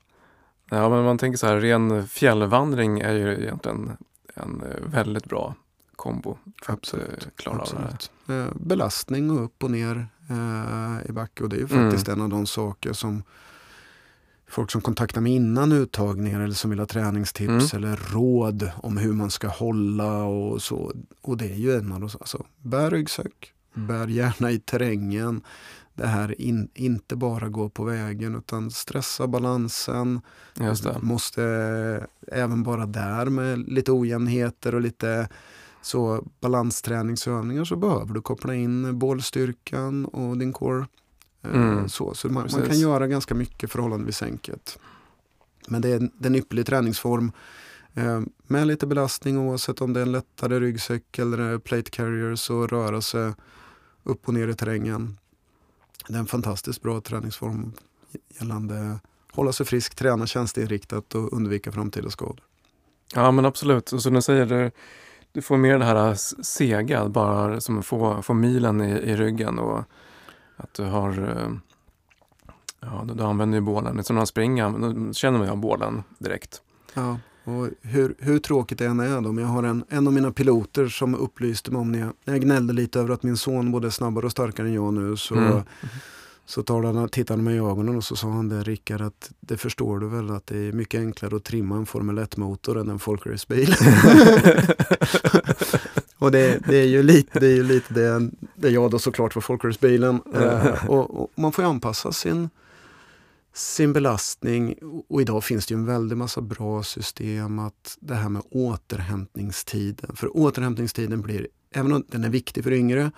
Ja, men man tänker så här, ren fjällvandring är ju egentligen en eh, väldigt bra kombo för absolut, att eh, klara absolut. Eh, belastning och upp och ner eh, i backe och det är ju faktiskt mm. en av de saker som folk som kontaktar mig innan uttagningar eller som vill ha träningstips mm. eller råd om hur man ska hålla och så. Och det är ju en av de, alltså, bär ryggsäck, mm. bär gärna i terrängen. Det här in, inte bara gå på vägen utan stressa balansen. Måste även bara där med lite ojämnheter och lite så balansträningsövningar så behöver du koppla in bålstyrkan och din core Eh, mm. Så, så man, man, kan göra ganska mycket förhållandevis enkelt. Men det är, en, ypperlig träningsform eh, med lite belastning oavsett om det är en lättare ryggsäck eller plate carrier så röra sig upp och ner i terrängen. Det är en fantastiskt bra träningsform gällande hålla sig frisk, träna tjänsteinriktat och undvika framtida skador. Ja men absolut, och som du säger, du, du får mer det här sega, bara som få, få milen i, i ryggen och att du har eh, Ja, du, du använder ju bålen. Som när man springer, då känner man ju av bålen direkt. Ja, och hur, hur tråkigt det än är då. Men jag har en, en av mina piloter som upplyste mig om när jag, när jag gnällde lite över att min son både är snabbare och starkare än jag nu. Så, mm. så han, tittade han mig i ögonen och så sa han det Rickard att det förstår du väl att det är mycket enklare att trimma en Formel 1-motor än en folkracebil. (laughs) (laughs) Och det, det, är ju lite det, är ju lite det, det jag då såklart för folkrörelsebilen. Eh, och, och, man får anpassa sin, sin belastning. Och idag finns det ju en väldig massa bra system att det här med återhämtningstiden. För återhämtningstiden blir, även om den är viktig för yngre,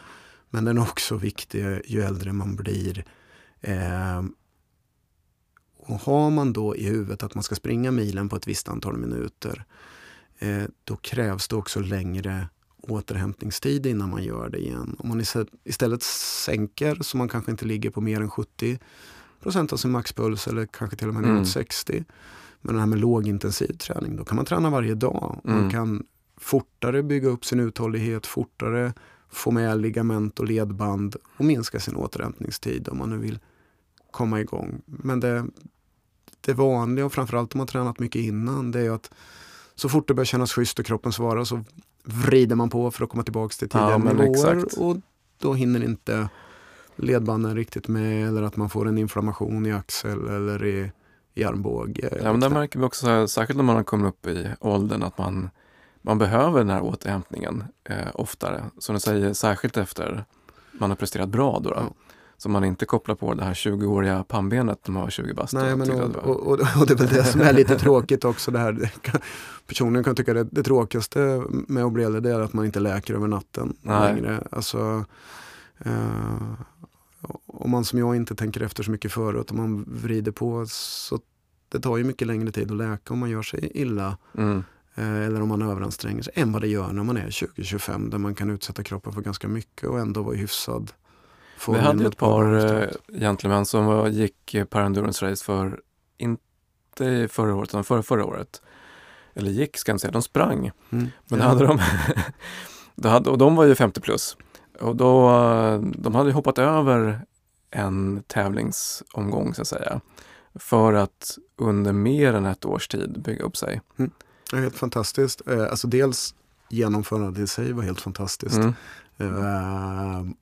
men den är också viktig ju äldre man blir. Eh, och har man då i huvudet att man ska springa milen på ett visst antal minuter, eh, då krävs det också längre återhämtningstid innan man gör det igen. Om man istället sänker så man kanske inte ligger på mer än 70 procent av sin maxpuls eller kanske till och med mm. 60. Men det här med lågintensiv träning, då kan man träna varje dag. Mm. Man kan fortare bygga upp sin uthållighet, fortare få med ligament och ledband och minska sin återhämtningstid om man nu vill komma igång. Men det, det vanliga, och framförallt om man tränat mycket innan, det är att så fort det börjar kännas schysst och kroppen svarar så vrider man på för att komma tillbaka till tidigare ja, nivåer. Exakt. Och då hinner inte ledbanden riktigt med eller att man får en inflammation i axel eller i, i armbåge. Ja, men där märker vi också, särskilt när man kommit upp i åldern, att man, man behöver den här återhämtningen eh, oftare. Som du säger, särskilt efter man har presterat bra. Då, då. Ja. Så man inte kopplar på det här 20-åriga pannbenet när man var 20 bast. Nej, men och, och, och, och, det är väl det som är lite tråkigt också. Det här. Personligen kan jag tycka det, det tråkigaste med äldre det är att man inte läker över natten Nej. längre. Alltså, eh, om man som jag inte tänker efter så mycket förut, om man vrider på så det tar ju mycket längre tid att läka om man gör sig illa. Mm. Eh, eller om man överanstränger sig, än vad det gör när man är 20-25 där man kan utsätta kroppen för ganska mycket och ändå vara hyfsad vi hade ett par uh, gentlemän som var, gick uh, Parendurance Race för inte förra året, utan förra, förra året. Eller gick ska jag inte säga, de sprang. Mm. Men ja. hade de, (laughs) då hade, och de var ju 50 plus. Och då, de hade hoppat över en tävlingsomgång så att säga. För att under mer än ett års tid bygga upp sig. Mm. Det är helt fantastiskt. Eh, alltså dels genomförandet i sig var helt fantastiskt. Mm.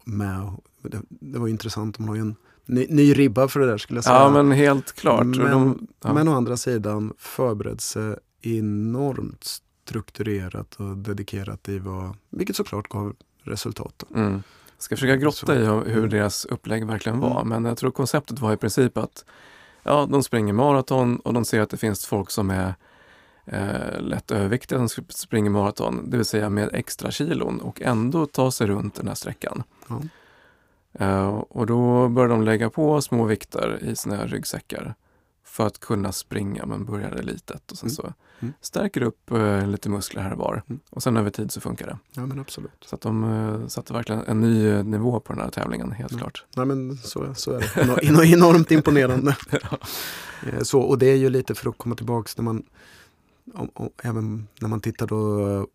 Med, det, det, var intressant, de har ju en ny, ny, ribba för det där skulle jag säga. Ja men helt klart. Men, de, ja. men å andra sidan förberett sig enormt strukturerat och dedikerat i vad, vilket såklart gav resultat. Mm. Ska försöka grotta i hur mm. deras upplägg verkligen var mm. men jag tror konceptet var i princip att ja, de springer maraton och de ser att det finns folk som är eh, lätt överviktiga som springer maraton, det vill säga med extra kilon och ändå ta sig runt den här sträckan. Ja. Eh, och då börjar de lägga på små vikter i sina ryggsäckar för att kunna springa men börjar litet och sen mm. så mm. stärker upp eh, lite muskler här och var mm. och sen över tid så funkar det. Ja men absolut. Så att de eh, satte verkligen en ny nivå på den här tävlingen helt ja. klart. Nej men så, så är det. Enormt imponerande. (laughs) ja. Eh, så, och det är ju lite för att komma tillbaks när man om, om, även när man tittar då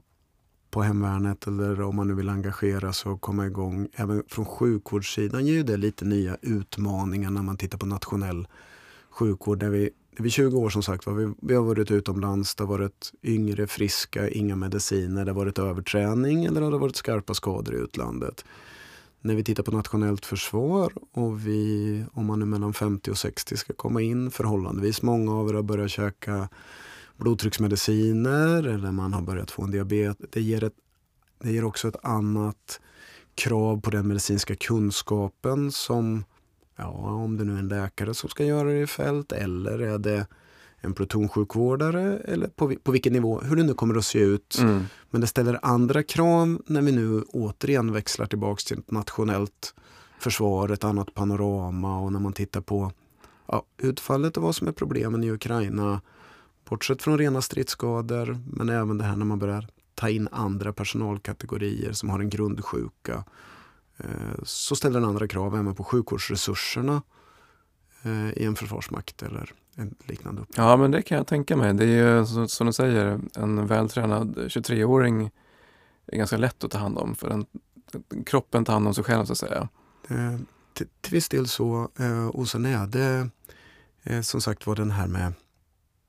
på hemvärnet eller om man nu vill engagera sig och komma igång. Även från sjukvårdssidan ger det lite nya utmaningar när man tittar på nationell sjukvård. Där vi, det 20 år som sagt vi, vi har varit utomlands, det har varit yngre, friska, inga mediciner, det har varit överträning eller det har varit skarpa skador i utlandet. När vi tittar på nationellt försvar och vi, om man är mellan 50 och 60 ska komma in, förhållandevis många av er har börjat käka blodtrycksmediciner eller man har börjat få en diabetes. Det ger, ett, det ger också ett annat krav på den medicinska kunskapen som, ja om det nu är en läkare som ska göra det i fält eller är det en plutonsjukvårdare eller på, på vilken nivå, hur det nu kommer att se ut. Mm. Men det ställer andra krav när vi nu återigen växlar tillbaks till ett nationellt försvar, ett annat panorama och när man tittar på ja, utfallet och vad som är problemen i Ukraina Bortsett från rena stridsskador, men även det här när man börjar ta in andra personalkategorier som har en grundsjuka. Eh, så ställer den andra krav även på sjukvårdsresurserna eh, i en försvarsmakt eller en liknande uppgift. Ja, men det kan jag tänka mig. Det är ju som du säger, en vältränad 23-åring är ganska lätt att ta hand om för den, kroppen tar hand om sig själv så att säga. Eh, till, till viss del så. och sen är det som sagt var den här med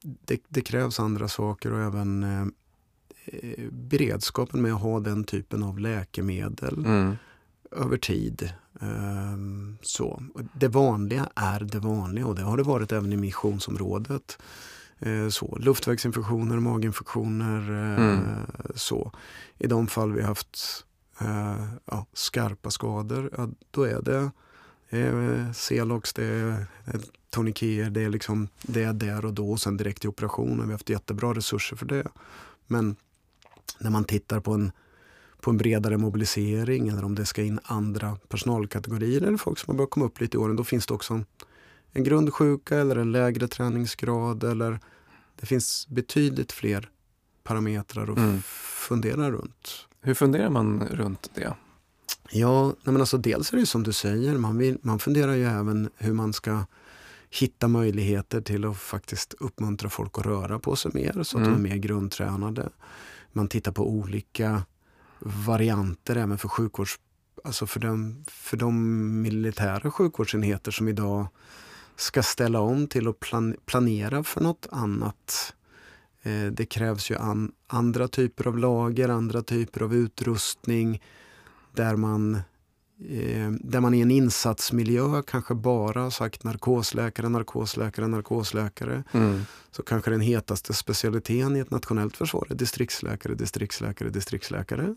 det, det, krävs andra saker och även eh, beredskapen med att ha den typen av läkemedel mm. över tid. Um, så. Det vanliga är det vanliga och det har det varit även i missionsområdet. Uh, så. Luftvägsinfektioner, maginfektioner. Uh, mm. så. I de fall vi haft uh, ja, skarpa skador, ja, då är det eh, Celox, det är toniker, det är, liksom, det är där och då och sen direkt i operationen. Vi har haft jättebra resurser för det. Men när man tittar på en, på en bredare mobilisering eller om det ska in andra personalkategorier eller folk som har börjat komma upp lite i åren, då finns det också en, en grundsjuka eller en lägre träningsgrad eller det finns betydligt fler parametrar att mm. fundera runt. Hur funderar man runt det? Ja, men alltså dels är det som du säger, man, vill, man funderar ju även hur man ska hitta möjligheter till att faktiskt uppmuntra folk att röra på sig mer så att mm. de är mer grundtränade. Man tittar på olika varianter även för sjukvårds... Alltså för de, för de militära sjukvårdsenheter som idag ska ställa om till att plan, planera för något annat. Eh, det krävs ju an, andra typer av lager, andra typer av utrustning där man eh, där man i en insatsmiljö kanske bara har sagt narkosläkare, narkosläkare, narkosläkare. Mm. Så kanske den hetaste specialiteten i ett nationellt försvar är distriktsläkare, distriktsläkare, distriktsläkare.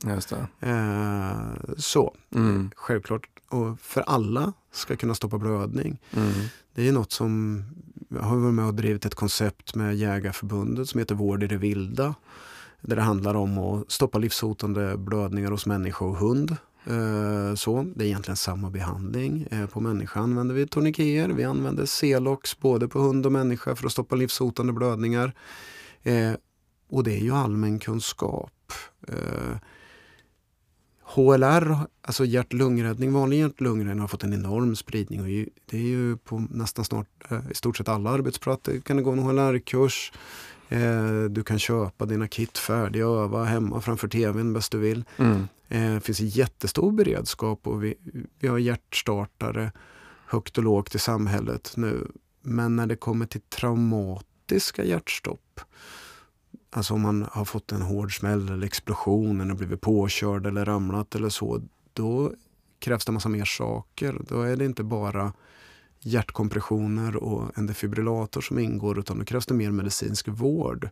Eh, så, mm. självklart. Och för alla ska kunna stoppa blödning. Mm. Det är något som, jag har varit med och drivit ett koncept med Jägarförbundet som heter Vård i det vilda. Där det handlar om att stoppa livshotande blödningar hos människa och hund. Eh, så, det är egentligen samma behandling. Eh, på människa använder vi tourniqueter. Vi använder Celox både på hund och människa för att stoppa livshotande blödningar. Eh, och det är ju allmän kunskap. HLR, alltså hjärt-lungräddning, vanlig hjärt-lungräddning har fått en enorm spridning. Och det är ju på nästan snart i stort sett alla arbetsplatser. kan det gå en HLR-kurs. Eh, du kan köpa dina kit färdiga och öva hemma framför tvn bäst du vill. Mm. Eh, det finns en jättestor beredskap och vi, vi har hjärtstartare högt och lågt i samhället nu. Men när det kommer till traumatiska hjärtstopp Alltså om man har fått en hård smäll eller explosion eller blivit påkörd eller ramlat eller så. Då krävs det massa mer saker. Då är det inte bara hjärtkompressioner och en defibrillator som ingår utan då krävs det mer medicinsk vård.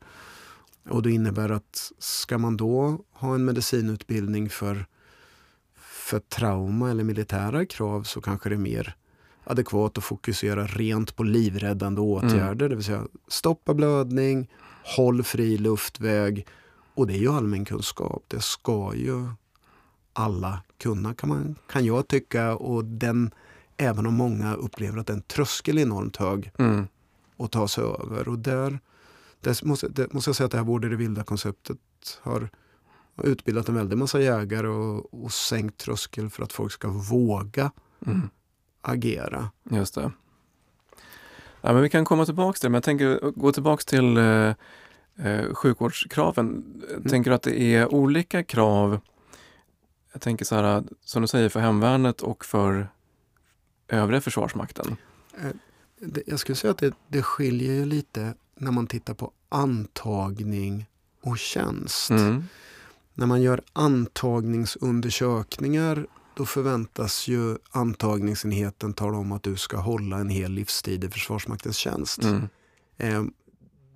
Och det innebär att ska man då ha en medicinutbildning för, för trauma eller militära krav så kanske det är mer adekvat att fokusera rent på livräddande åtgärder. Mm. Det vill säga stoppa blödning, håll fri luftväg. Och det är ju allmänkunskap. Det ska ju alla kunna kan, man, kan jag tycka. Och den, även om många upplever att den tröskel är enormt hög mm. att ta sig över. Och där, där måste, där måste jag säga att det här Vård i det vilda konceptet har utbildat en väldig massa jägare och, och sänkt tröskel för att folk ska våga mm. agera. Just det. Ja, men vi kan komma tillbaka till det, men jag tänker gå tillbaka till eh, eh sjukvårdskraven. Mm. Tänker du att det är olika krav, jag tänker så här, som du säger, för hemvärnet och för övriga Försvarsmakten? Eh, jag skulle säga att det, det skiljer lite när man tittar på antagning och tjänst. Mm. När man gör antagningsundersökningar då förväntas ju antagningsenheten tala om att du ska hålla en hel livstid i Försvarsmaktens tjänst. Mm. Eh,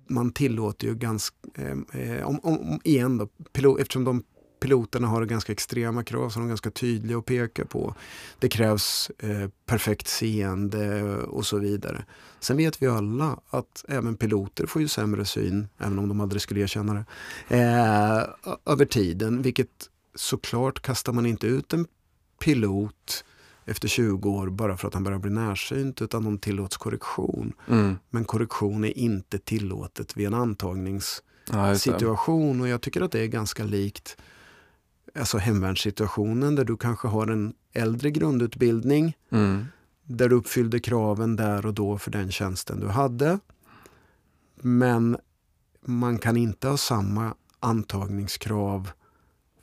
man tillåter ju ganska, eh, eh om, om, igen då, pilot, eftersom de piloterna har ganska extrema krav som de är ganska tydliga att peka på. Det krävs eh, perfekt seende och så vidare. Sen vet vi alla att även piloter får ju sämre syn, även om de aldrig skulle erkänna det, eh, över tiden. Vilket såklart kastar man inte ut en pilot efter 20 år bara för att han börjar bli närsynt utan de tillåts korrektion. Mm. Men korrektion är inte tillåtet vid en antagningssituation och jag tycker att det är ganska likt alltså hemvärnssituationen där du kanske har en äldre grundutbildning mm. där du uppfyllde kraven där och då för den tjänsten du hade. Men man kan inte ha samma antagningskrav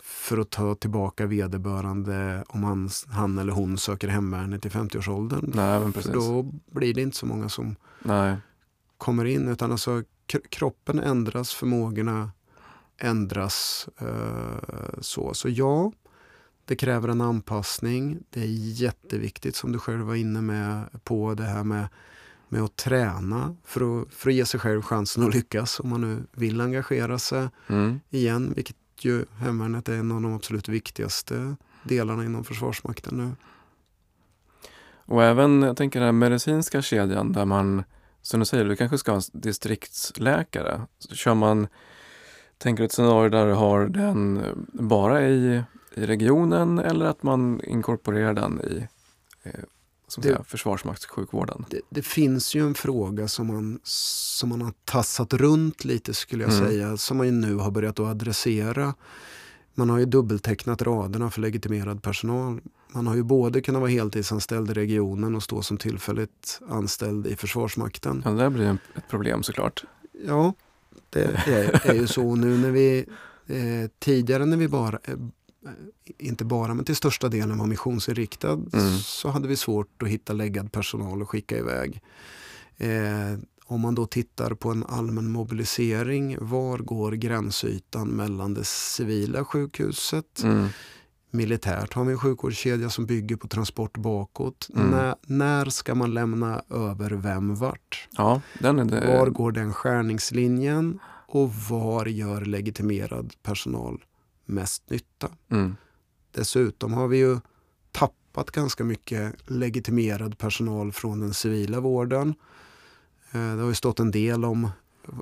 för att ta tillbaka vederbörande om han, han eller hon söker hemvärnet i 50-årsåldern. Nej, För då blir det inte så många som Nej. kommer in utan alltså kroppen ändras, förmågorna ändras. Eh, så. så ja, det kräver en anpassning. Det är jätteviktigt som du själv var inne med på det här med, med att träna för att, för att ge sig själv chansen att lyckas om man nu vill engagera sig mm. igen, vilket ju hemvärnet är en av de absolut viktigaste delarna inom Försvarsmakten nu. Och även, jag tänker den medicinska kedjan där man, som du säger, du kanske ska ha en distriktsläkare. Så kör man, tänker ett scenario där du har den bara i, i regionen eller att man inkorporerar den i eh, som det, säga, Försvarsmaktssjukvården? Det, det, finns ju en fråga som man, som man har tassat runt lite skulle jag mm. säga, som man nu har börjat att adressera. Man har ju dubbeltecknat raderna för legitimerad personal. Man har ju både kunnat vara heltidsanställd i regionen och stå som tillfälligt anställd i Försvarsmakten. Ja, det blir ett problem såklart. Ja, det är, är ju så nu när vi eh, tidigare när vi bara eh, inte bara men till största delen var missionsinriktad mm. så hade vi svårt att hitta läggad personal och skicka iväg. Eh, om man då tittar på en allmän mobilisering, var går gränsytan mellan det civila sjukhuset mm. Militärt har vi en sjukvårdskedja som bygger på transport bakåt. Mm. När, när ska man lämna över vem vart? Ja, den är det... Var går den skärningslinjen? Och var gör legitimerad personal mest nytta. Mm. Dessutom har vi ju tappat ganska mycket legitimerad personal från den civila vården. Eh, det har ju stått en del om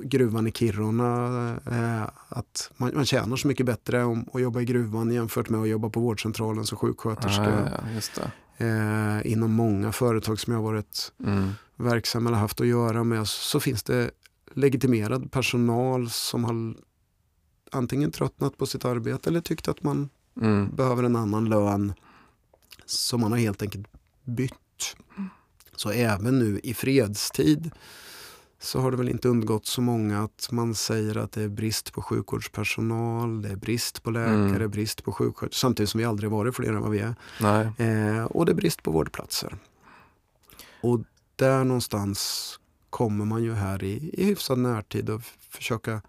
gruvan i Kiruna, eh, att man, man tjänar så mycket bättre om att jobba i gruvan jämfört med att jobba på vårdcentralen som sjuksköterska. Ah, ja, eh, inom många företag som jag varit mm. verksam eller haft att göra med så finns det legitimerad personal som har antingen tröttnat på sitt arbete eller tyckt att man mm. behöver en annan lön. Så man har helt enkelt bytt. Så även nu i fredstid så har det väl inte undgått så många att man säger att det är brist på sjukvårdspersonal, det är brist på läkare, mm. brist på sjuksköterskor. Samtidigt som vi aldrig varit fler än vad vi är. Eh, och det är brist på vårdplatser. Och där någonstans kommer man ju här i, i hyfsad närtid att försöka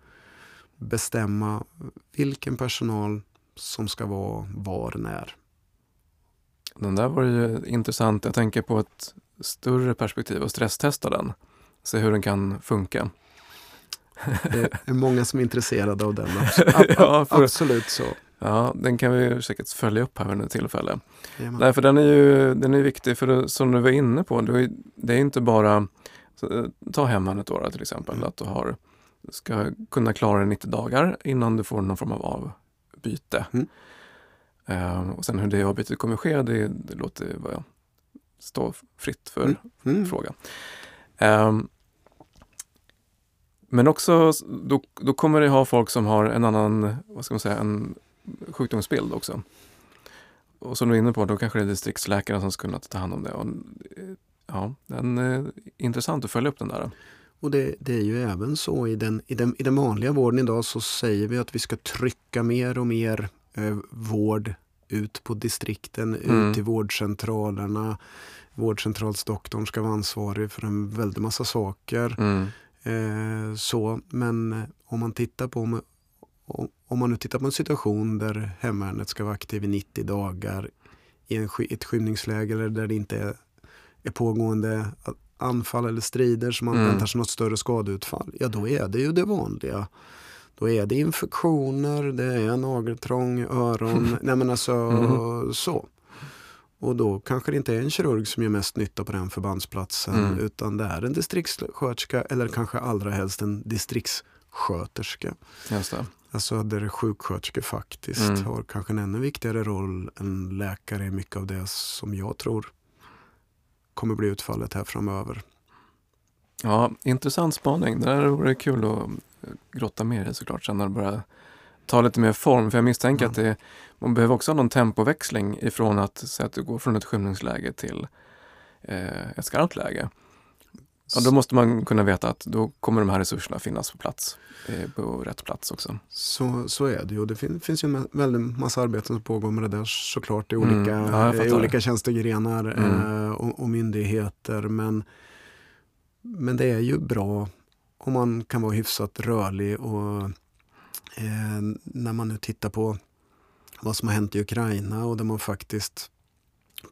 bestämma vilken personal som ska vara var när. Den där var ju intressant. Jag tänker på ett större perspektiv och stresstesta den. Se hur den kan funka. Det är många som är intresserade av den. (laughs) ja, för, absolut så. Ja, den kan vi säkert följa upp här vid något tillfälle. Nej, för den är ju den är viktig, för som du var inne på, det är inte bara så, ta hemvärnet då till exempel, mm. att du har, ska kunna klara dig 90 dagar innan du får någon form av avbyte. Mm. Uh, och sen hur det avbytet kommer ske, det, det låter vad jag stå fritt för mm. mm. fråga. Um, men också, då, då kommer det ha folk som har en annan, vad ska man säga, en sjukdomsbild också. Och som du är inne på, då kanske det är distriktsläkaren som ska kunna ta hand om det. Och, ja, den är intressant att följa upp den där. Och det, det, är ju även så i den, i, den, i den vanliga vården idag så säger vi att vi ska trycka mer och mer eh, vård ut på distrikten, mm. ut till vårdcentralerna. Vårdcentralsdoktorn ska vara ansvarig för en väldig massa saker. Mm. Eh, så, men eh, om man tittar på om man nu tittar på en situation där hemvärnet ska vara aktiv i 90 dagar i en, ett skymningsläge där det inte är, är pågående anfall eller strider som man mm. väntar sig något större skadeutfall. Ja, då är det ju det vanliga. Då är det infektioner, det är nageltrång, öron, (laughs) nej men alltså mm. så. Och då kanske det inte är en kirurg som gör mest nytta på den förbandsplatsen mm. utan det är en distriktssköterska eller kanske allra helst en distriktssköterska. Just det. Alltså där sjuksköterskor faktiskt mm. har kanske en ännu viktigare roll än läkare i mycket av det som jag tror kommer bli utfallet här framöver. Ja, intressant spaning. Det där vore kul att grotta mer i såklart sen när det börjar ta lite mer form. För jag misstänker mm. att det, man behöver också ha någon tempoväxling ifrån att säga att du går från ett skymningsläge till eh, ett skarpt läge. Och då måste man kunna veta att då kommer de här resurserna finnas på plats, eh, på rätt plats också. Så, så är det ju. Det fin finns ju en väldigt massa arbeten som pågår med det där såklart i mm. olika, mm, ja, i olika tjänstegrenar mm. eh, och, och, myndigheter. Men, men det är ju bra om man kan vara hyfsat rörlig och eh, när man nu tittar på vad som har hänt i Ukraina och där man faktiskt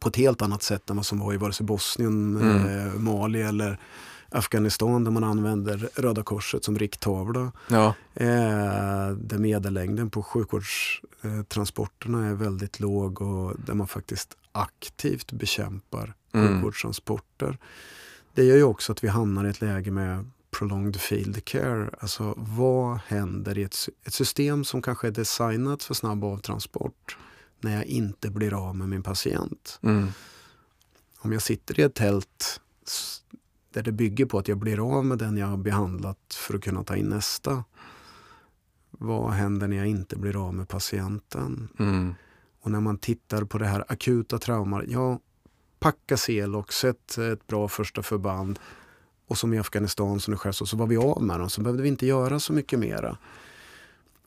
på ett helt annat sätt än vad som var i vare sig Bosnien, mm. eh, Mali eller Afghanistan där man använder Röda Korset som rikttavla. Ja. Eh, där medellängden på sjukvårdstransporterna är väldigt låg och där man faktiskt aktivt bekämpar mm. sjukvårdstransporter. Det gör ju också att vi hamnar i ett läge med prolonged field care. Alltså vad händer i ett, ett system som kanske är designat för snabb avtransport när jag inte blir av med min patient? Mm. Om jag sitter i ett tält där det bygger på att jag blir av med den jag har behandlat för att kunna ta in nästa. Vad händer när jag inte blir av med patienten? Mm. Och när man tittar på det här akuta traumat, ja, packa Celox, ett, ett bra första förband. Och som i Afghanistan som sker så, så var vi av med dem, så behövde vi inte göra så mycket mera.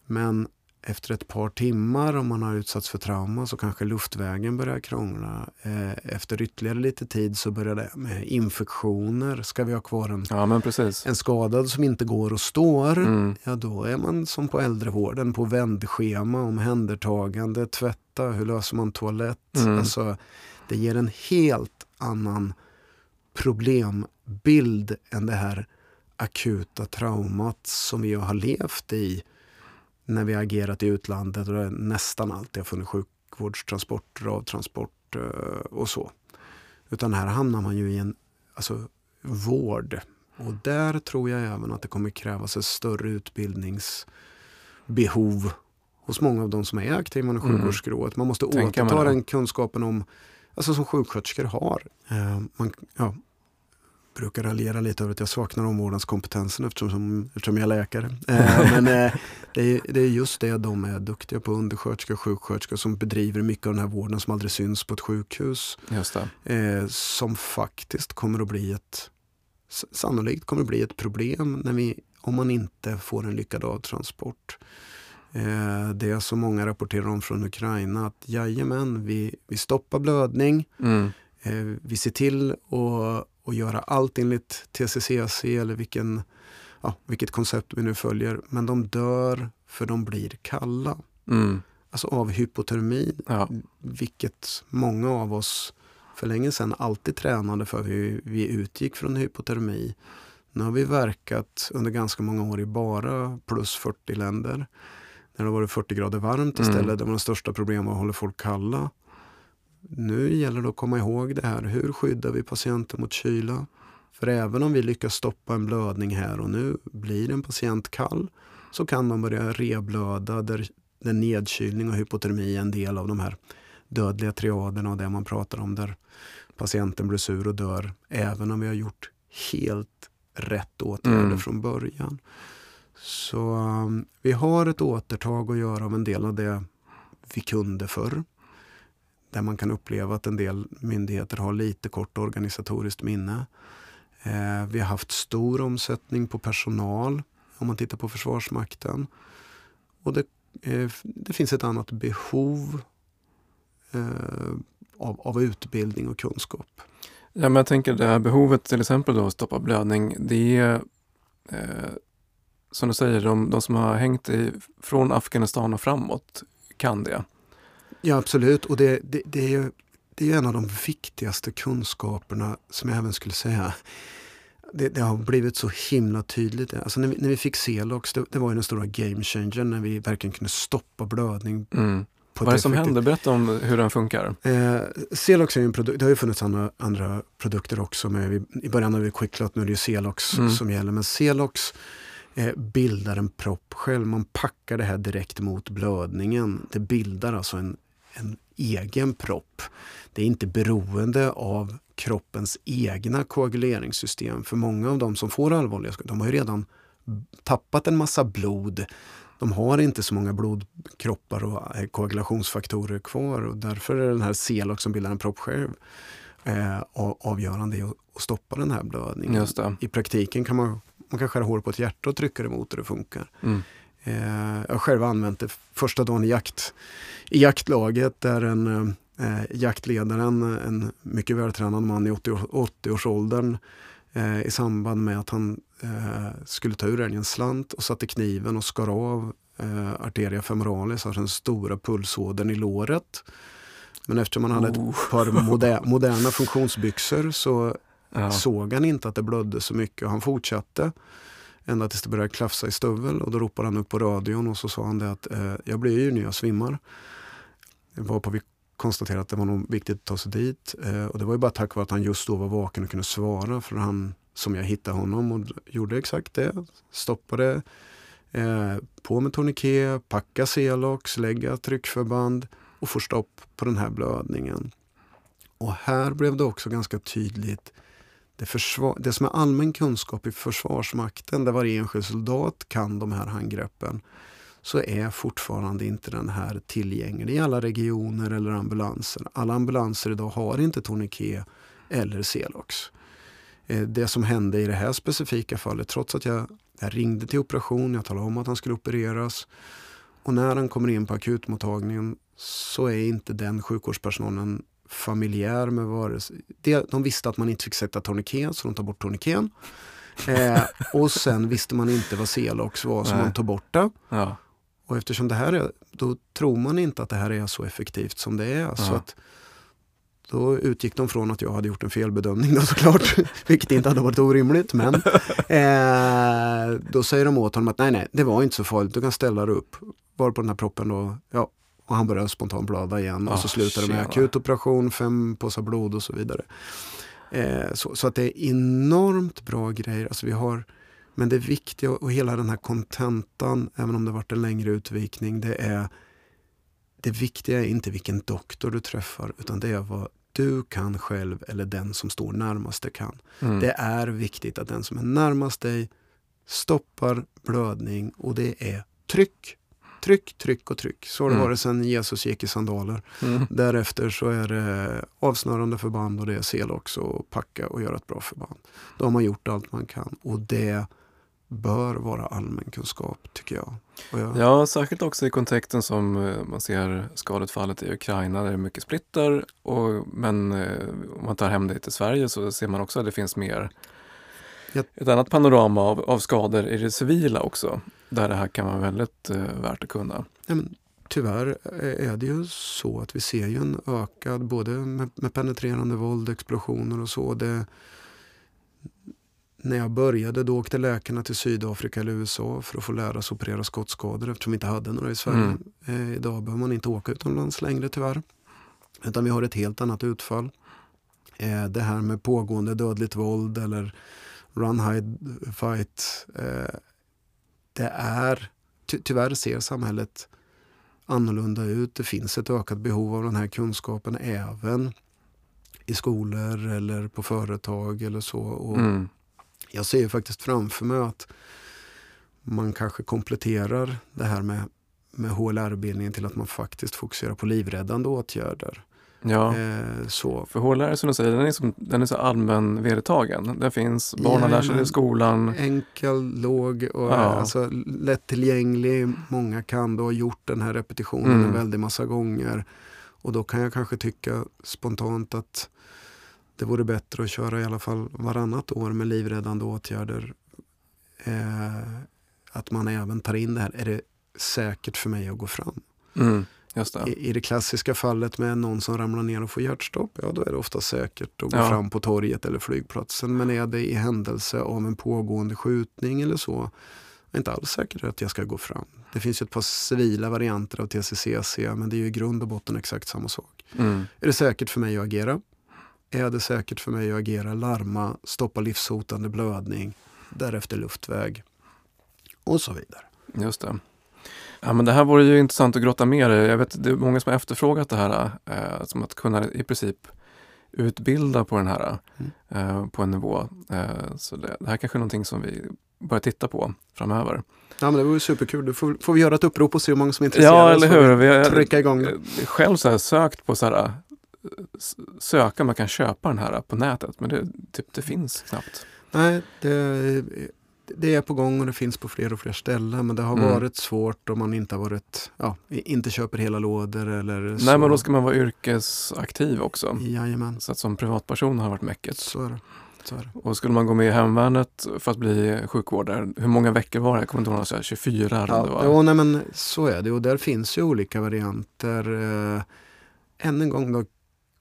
Men efter ett par timmar om man har utsatts för trauma så kanske luftvägen börjar krångla. Eh, efter ytterligare lite tid så börjar det med infektioner. Ska vi ha kvar en, ja, en skadad som inte går och står, mm. ja då är man som på äldrevården på vändschema, omhändertagande, tvätta, hur löser man toalett? Mm. Alltså, det ger en helt annan problembild än det här akuta traumat som vi har levt i när vi agerat i utlandet och det nästan alltid har funnits sjukvårdstransporter, avtransport eh, och så. Utan här hamnar man ju i en alltså, vård. Och där tror jag även att det kommer krävas ett större utbildningsbehov hos många av de som är aktiva inom mm. sjukvårdsskrået. Man måste återta den kunskapen om, alltså som sjuksköterskor har. Eh, man, ja, brukar raljera lite över att jag saknar omvårdnadskompetensen eftersom, eftersom jag är läkare. Eh, (laughs) men eh, det, är, det är just det de är duktiga på, undersköterskor och sjuksköterskor som bedriver mycket av den här vården som aldrig syns på ett sjukhus. Som faktiskt kommer att bli ett, sannolikt kommer att bli ett problem när vi, om man inte får en lyckad avtransport. Eh, det är så många rapporterar om från Ukraina att jajamän, vi, vi stoppar blödning. Mm. Eh, vi ser till att och göra allt enligt TCCC eller vilken, ja, vilket koncept vi nu följer. Men de dör för de blir kalla. Mm. Alltså av hypotermi, ja. vilket många av oss för länge sedan alltid tränade för. Vi, vi utgick från hypotermi. Nu har vi verkat under ganska många år i bara plus 40 länder. När det har varit 40 grader varmt istället, mm. där de största problemen var att hålla folk kalla. Nu gäller det att komma ihåg det här. Hur skyddar vi patienten mot kyla? För även om vi lyckas stoppa en blödning här och nu, blir en patient kall så kan man börja reblöda där, där nedkylning och hypotermi är en del av de här dödliga triaderna och det man pratar om där patienten blir sur och dör även om vi har gjort helt rätt åtgärder mm. från början. Så um, vi har ett återtag att göra av en del av det vi kunde förr där man kan uppleva att en del myndigheter har lite kort organisatoriskt minne. Eh, vi har haft stor omsättning på personal om man tittar på Försvarsmakten. Och det, eh, det finns ett annat behov eh, av, av, utbildning och kunskap. Ja, men jag tänker det här behovet till exempel då att stoppa blödning, det är eh, som du säger, de, de som har hängt i, från Afghanistan och framåt kan det. Ja absolut och det, det, det, är, det är en av de viktigaste kunskaperna som jag även skulle säga det, det, har blivit så himla tydligt. Alltså när, vi, när vi fick Celox, det, det var ju den stora game changer när vi verkligen kunde stoppa blödning. Mm. Vad är det som händer? Berätta om hur den funkar. Eh, Celox är en produkt, det har ju funnits andra, andra produkter också. Med, I början hade vi Quicklot, nu är det ju Celox mm. som gäller. Men Celox bildar en propp själv. Man packar det här direkt mot blödningen. Det bildar alltså en, en egen propp. Det är inte beroende av kroppens egna koaguleringssystem. För många av de som får allvarliga skador, de har ju redan tappat en massa blod. De har inte så många blodkroppar och eh, koagulationsfaktorer kvar och därför är den här CELOX som bildar en propp själv eh, avgörande i att stoppa den här blödningen. I praktiken kan man, man kan skära hår på ett hjärta och trycka det mot och det funkar. Mm. Eh, jag har själv använt det första dagen i, jakt, i jaktlaget där en eh, jaktledaren, en mycket vältränad man i 80-årsåldern eh, i samband med att han eh, skulle ta ur älgens slant och satte kniven och skar av eh, arteria femoralis, alltså den stora pulsådern i låret. Men eftersom han hade oh. ett par moder moderna funktionsbyxor så ja. såg han inte att det blödde så mycket och han fortsatte. Ända tills det började klafsa i stövel och då ropade han upp på radion och så sa han det att eh, jag blir ju när jag svimmar. Varpå vi konstaterade att det var nog viktigt att ta sig dit. Eh, och det var ju bara tack vare att han just då var vaken och kunde svara. För han, som jag hittade honom och gjorde exakt det. Stoppade eh, på med tourniquet, packa Celox, lägga tryckförband och få stopp på den här blödningen. Och här blev det också ganska tydligt det, försvar, det som är allmän kunskap i Försvarsmakten, där varje enskild soldat kan de här handgreppen, så är fortfarande inte den här tillgänglig i alla regioner eller ambulanser. Alla ambulanser idag har inte tourniquet eller Celox. Eh, det som hände i det här specifika fallet, trots att jag, jag ringde till operation, jag talade om att han skulle opereras och när han kommer in på akutmottagningen så är inte den sjukvårdspersonalen familjär med vare sig... De visste att man inte fick sätta tourniquet så de tar bort tourniqueten. (laughs) Eh, och sen visste man inte vad Celox var så man tog bort det. Ja. Och eftersom det här är, då tror man inte att det här är så effektivt som det är. Ja. Så att, då utgick de från att jag hade gjort en felbedömning då (laughs) såklart, vilket inte hade varit orimligt. Men (laughs) eh, då säger de åt honom att nej, nej, det var inte så farligt, du kan ställa dig upp. Var på den här proppen då, ja, och han började spontant blöda igen. Oh, och så slutar det med akutoperation, fem påsar blod och så vidare. Eh, så, så, att det är enormt bra grejer. Alltså vi har, men det viktiga och hela den här kontentan, även om det varit en längre utvikning, det är det viktiga är inte vilken doktor du träffar utan det är vad du kan själv eller den som står närmast dig kan. Mm. Det är viktigt att den som är närmast dig stoppar blödning och det är tryck. Tryck, tryck och tryck. Så har det mm. varit sedan Jesus gick i sandaler. Mm. Därefter så är det avsnörande förband och det är sel också och packa och göra ett bra förband. Då har man gjort allt man kan och det bör vara allmänkunskap tycker jag. jag. Ja, särskilt också i kontexten som eh, man ser skadeutfallet i Ukraina där det är mycket splitter. Och, men eh, om man tar hem det till Sverige så ser man också att det finns mer jag... ett annat panorama av, av skador i det civila också. Där det här kan vara väldigt eh, värt att kunna. Ja, men, tyvärr är det ju så att vi ser ju en ökad, både med, med penetrerande våld, explosioner och så. Det, när jag började då åkte läkarna till Sydafrika eller USA för att få lära sig operera skottskador eftersom vi inte hade några i Sverige. Mm. Eh, idag behöver man inte åka utomlands längre tyvärr. Utan vi har ett helt annat utfall. Eh, det här med pågående dödligt våld eller run, hide, fight. Eh, det är, ty tyvärr ser samhället annorlunda ut. Det finns ett ökat behov av den här kunskapen även i skolor eller på företag eller så. Och mm. Jag ser faktiskt framför mig att man kanske kompletterar det här med, med HLR-bildningen till att man faktiskt fokuserar på livräddande åtgärder. Ja, eh, så. för HLR som du säger, den är, som, den är så allmän vedertagen. Den finns, barnen lär sig i skolan. Enkel, låg och ja. alltså, lättillgänglig. Många kan då ha gjort den här repetitionen mm. en väldig massa gånger. Och då kan jag kanske tycka spontant att det vore bättre att köra i alla fall varannat år med livräddande åtgärder. Eh, att man även tar in det här. Är det säkert för mig att gå fram? Mm, det. I, I, det klassiska fallet med någon som ramlar ner och får hjärtstopp, ja då är det ofta säkert att gå ja. fram på torget eller flygplatsen. Men är det i händelse av en pågående skjutning eller så, är inte alls säkert att jag ska gå fram. Det finns ett par civila varianter av TCCC, men det är ju i grund och botten exakt samma sak. Mm. Är det säkert för mig att agera? är det säkert för mig att agera, larma, stoppa livshotande blödning, därefter luftväg och så vidare. Just det. Ja, men det här vore ju intressant att grotta mer i. Jag vet det är många som har efterfrågat det här, eh, som att kunna i princip utbilda på den här mm. eh, på en nivå. Eh, så det, det, här kanske är någonting som vi börjar titta på framöver. Ja men det vore superkul. Då får, får vi göra ett upprop och se hur många som är intresserade. Ja, eller hur. Vi har trycka igång det. själv så här sökt på så här, söka om man kan köpa den här på nätet men det, typ, det finns knappt. Nej, det, det är på gång och det finns på fler och fler ställen men det har mm. varit svårt om man inte har varit, ja, inte köper hela lådor eller så. Nej men då ska man vara yrkesaktiv också. Jajamän. Så att som privatperson har varit mäcket. Så är det. Så är det. Och skulle man gå med i hemvärnet för att bli sjukvårdare, hur många veckor var det? Jag kommer inte ihåg, 24 eller ja, det var. Ja, nej, men så är det och där finns ju olika varianter. Eh, än en gång då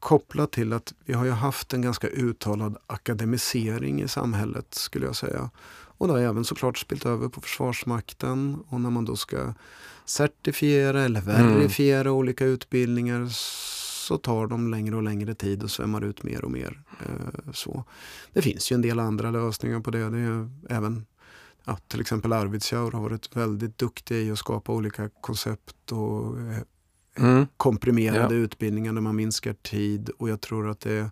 kopplat till att vi har ju haft en ganska uttalad akademisering i samhället skulle jag säga. Och det har även såklart spilt över på Försvarsmakten och när man då ska certifiera eller mm. verifiera mm. olika utbildningar så tar de längre och längre tid och svämmar ut mer och mer. Eh, så. Det finns ju en del andra lösningar på det. det är även ja, till exempel Arvidsjaur har varit väldigt duktiga i att skapa olika koncept och eh, mm. komprimerade ja. utbildningar där man minskar tid och jag tror att det,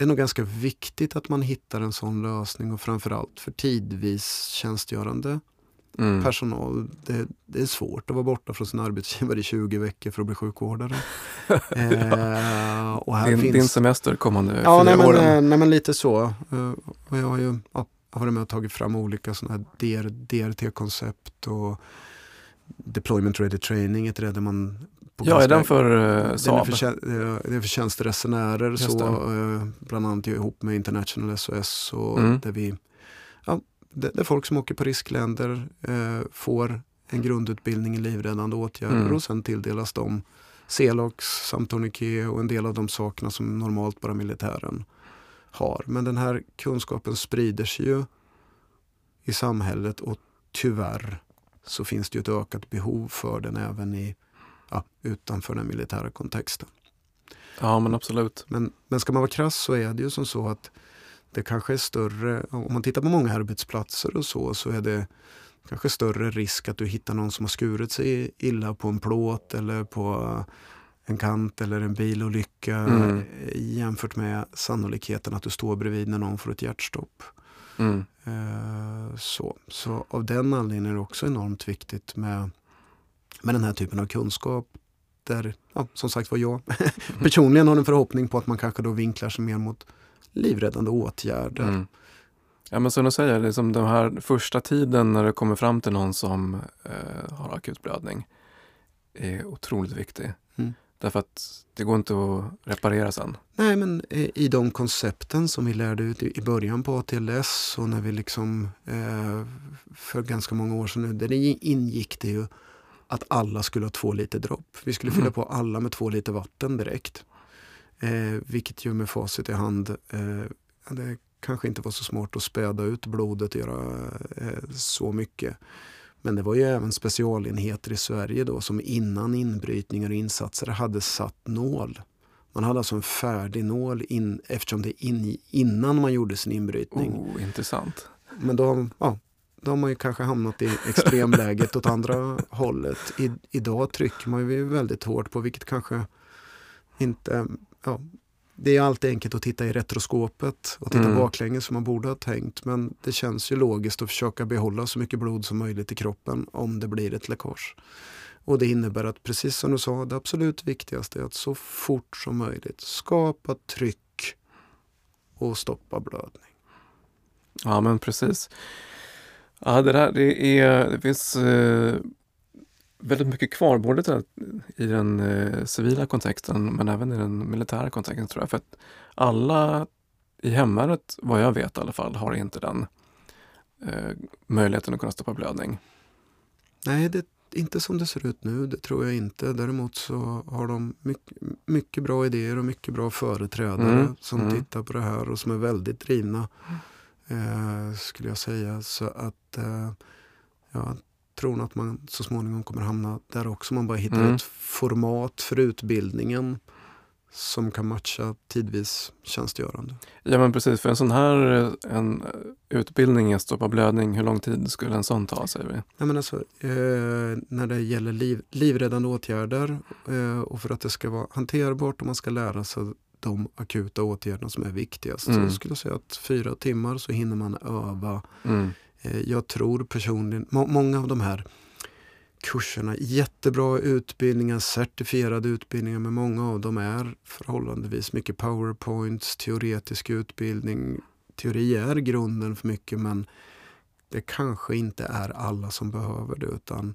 det är nog ganska viktigt att man hittar en sån lösning och framförallt för tidvis tjänstgörande mm. personal. Det, det, är svårt att vara borta från sin arbetsgivare i 20 veckor för att bli sjukvårdare. (laughs) eh, och här din, finns... din semester kommande ja, nej, men, åren? Eh, nej men lite så. Uh, och jag har ju ja, varit med och tagit fram olika sådana här DRT-koncept och Deployment Ready Training, ett där man ja, är den för uh, Saab? Den är för, det är för tjänsteresenärer, så, uh, bland annat ihop med International SOS. Och mm. där, vi, ja, där, där, folk som åker på riskländer uh, får en grundutbildning i livräddande åtgärder mm. och sen tilldelas de Celox, samt tourniquet och en del av de sakerna som normalt bara militären har. Men den här kunskapen sprider sig ju i samhället och tyvärr så finns det ett ökat behov för den även i ja, utanför den militära kontexten. Ja men absolut. Men, men ska man vara krass så är det ju som så att det kanske är större, om man tittar på många arbetsplatser och så, så är det kanske större risk att du hittar någon som har skurit sig illa på en plåt eller på en kant eller en bilolycka mm. jämfört med sannolikheten att du står bredvid när någon får ett hjärtstopp. Mm. Eh, så. så av den anledningen är det också enormt viktigt med, med den här typen av kunskap. Där, ja, som sagt var jag (laughs) personligen har en förhoppning på att man kanske då vinklar sig mer mot livräddande åtgärder. Mm. Ja men som du säger, liksom den här första tiden när det kommer fram till någon som eh, har akut blödning är otroligt viktig. Mm. Därför att det går inte att reparera sen. Nej, men i de koncepten som vi lärde ut i början på ATLS och när vi liksom eh, för ganska många år sedan, där ingick det ju att alla skulle ha två liter dropp. Vi skulle fylla mm. på alla med två liter vatten direkt. Eh, vilket ju med facit i hand, eh, det kanske inte var så smart att späda ut blodet och göra eh, så mycket. Men det var ju även specialenheter i Sverige då som innan inbrytningar och insatser hade satt nål. Man hade alltså en färdig nål in, eftersom det in, innan man gjorde sin inbrytning. Oh, intressant. Men då, ja, då har man ju kanske hamnat i extremläget åt andra hållet. I, idag trycker man ju väldigt hårt på vilket kanske inte ja, det är alltid enkelt att titta i retroskopet och titta mm. baklänges som man borde ha tänkt. Men det känns ju logiskt att försöka behålla så mycket blod som möjligt i kroppen om det blir ett läckage. Och det innebär att precis som du sa, det absolut viktigaste är att så fort som möjligt skapa tryck och stoppa blödning. Ja men precis. Ja, det, där, det, är, det finns eh, väldigt mycket kvar, både i den eh, civila kontexten men även i den militära kontexten tror jag. För att alla i hemvärnet, vad jag vet i alla fall, har inte den eh, möjligheten att kunna stoppa blödning. Nej, det är inte som det ser ut nu, det tror jag inte. Däremot så har de mycket, mycket bra idéer och mycket bra företrädare mm. som mm. tittar på det här och som är väldigt drivna. Eh, skulle jag säga. Så att eh, ja, tror att man så småningom kommer hamna där också. Man bara hittar mm. ett format för utbildningen som kan matcha tidvis tjänstgörande. Ja men precis, för en sån här en utbildning i stoppa blödning, hur lång tid skulle en sån ta säger vi? Ja, men alltså, eh, när det gäller liv, livräddande åtgärder eh, och för att det ska vara hanterbart och man ska lära sig de akuta åtgärderna som är viktigast. Mm. Så skulle jag säga att fyra timmar så hinner man öva mm. Eh, jag tror personligen, må, många av de här kurserna, jättebra utbildningar, certifierade utbildningar, men många av dem är förhållandevis mycket powerpoints, teoretisk utbildning. Teori är grunden för mycket men det kanske inte är alla som behöver det utan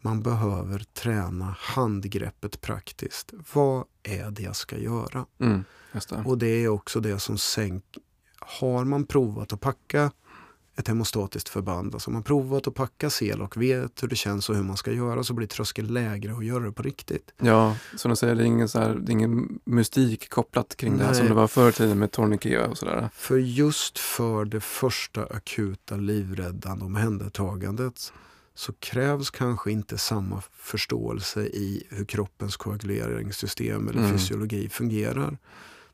man behöver träna handgreppet praktiskt. Vad är det jag ska göra? Mm, det. Och det är också det som sänk... Har man provat att packa ett hemostatiskt förband. Alltså man provat att packa sel och vet hur det känns och hur man ska göra så blir tröskeln lägre och göra det på riktigt. Ja, som du säger, det är ingen, så här, det ingen mystik kopplat kring Nej. det här som det var förr i tiden med tourniquet och sådär. För just för det första akuta livräddande omhändertagandet så krävs kanske inte samma förståelse i hur kroppens koaguleringssystem eller mm. fysiologi fungerar.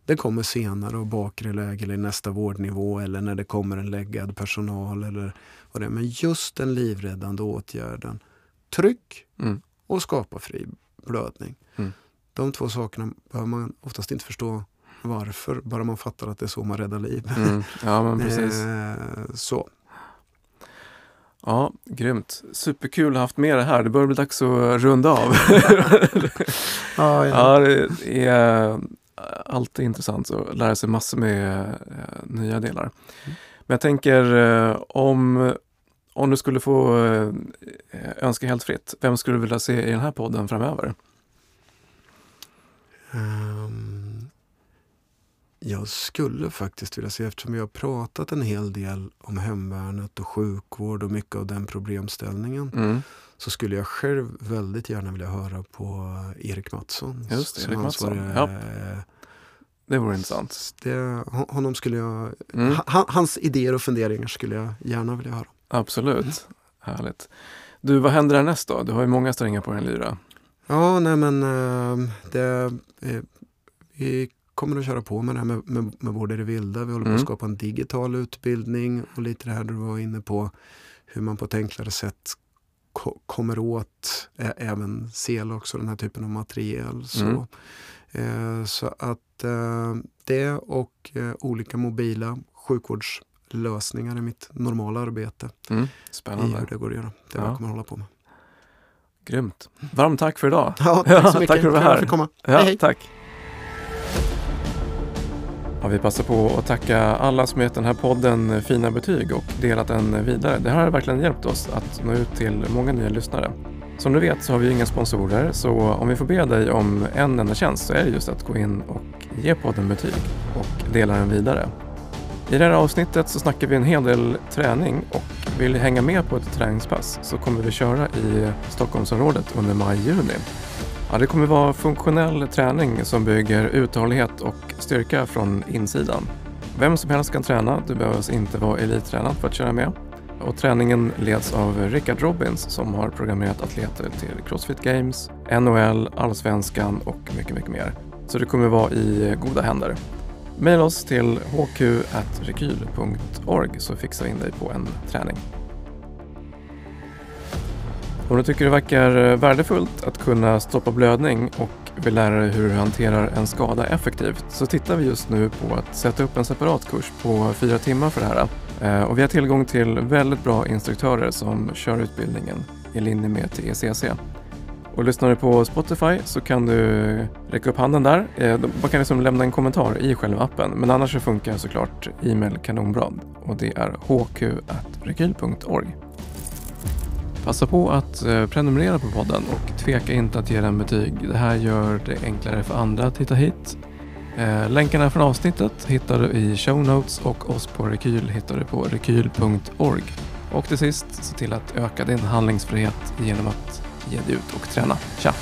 Det kommer senare och bakre läge eller nästa vårdnivå eller när det kommer en läggad personal. Eller vad det är. Men just den livräddande åtgärden, tryck mm. och skapa fri blödning. Mm. De två sakerna behöver man oftast inte förstå varför, bara man fattar att det är så man räddar liv. Mm. Ja, men (laughs) precis. Eh, så. Ja, grymt. Superkul att ha haft med det här. Det börjar bli dags att runda av. (laughs) ja, ja. ja, det är alltid intressant att lära sig massor med eh, nya delar. Men jag tänker eh, om, om du skulle få eh, önska helt fritt, vem skulle du vilja se i den här podden framöver? Um, jag skulle faktiskt vilja se, eftersom vi har pratat en hel del om hemvärnet och sjukvård och mycket av den problemställningen, mm. så skulle jag själv väldigt gärna vilja höra på Erik Mattsson. Just Erik Mattsson. Ja. Det vore intressant. Det, honom skulle jag, mm. hans idéer och funderingar skulle jag gärna vilja höra. Absolut, mm. härligt. Du, vad händer härnäst då? Du har ju många strängar på din lyra. Ja, nej men uh, det, uh, vi kommer att köra på med det här med, med, med Vård i det vilda. Vi håller på att mm. skapa en digital utbildning och lite det här du var inne på hur man på ett enklare sätt ko kommer åt även Celox och den här typen av material. Så, mm. så att det och olika mobila sjukvårdslösningar i mitt normala arbete. Mm. Spännande. I hur det går att göra. Det är ja. jag kommer att hålla på med. Grymt. Varmt tack för idag. Ja, tack så (laughs) mycket. tack för att du var här. För komma. Ja, hej, hej. Tack. Ja, vi passar på att tacka alla som gett den här podden fina betyg och delat den vidare. Det här har verkligen hjälpt oss att nå ut till många nya lyssnare. Som du vet så har vi inga sponsorer så om vi får be dig om en enda tjänst så är det just att gå in och ge podden betyg och dela den vidare. I det här avsnittet så snackar vi en hel del träning och vill du hänga med på ett träningspass så kommer vi köra i Stockholmsområdet under maj-juni. Ja, det kommer vara funktionell träning som bygger uthållighet och styrka från insidan. Vem som helst kan träna, du behöver alltså inte vara elittränad för att köra med. Och träningen leds av Rickard Robbins som har programmerat atleter till Crossfit Games, NHL, Allsvenskan och mycket, mycket mer. Så det kommer vara i goda händer. Maila oss till hq.rekyl.org så fixar vi in dig på en träning. Om du tycker det verkar eh, värdefullt att kunna stoppa blödning och vill lära dig hur du hanterar en skada effektivt så tittar vi just nu på att sätta upp en separat kurs på fyra timmar för det här. Eh, och vi har tillgång till väldigt bra instruktörer som kör utbildningen i linje med TECC. Och lyssnar du på Spotify så kan du räcka upp handen där. Eh, man kan liksom lämna en kommentar i själva appen. Men annars så funkar såklart e-mail kanonbra. Och det är hq.rekyl.org. Passa på att eh, prenumerera på podden och tveka inte att ge den betyg. Det här gör det enklare för andra att hitta hit. Eh, länkarna från avsnittet hittar du i show notes och oss på Rekyl hittar du på rekyl.org. Och till sist, se till att öka din handlingsfrihet genom att ge dig ut och träna. Tja!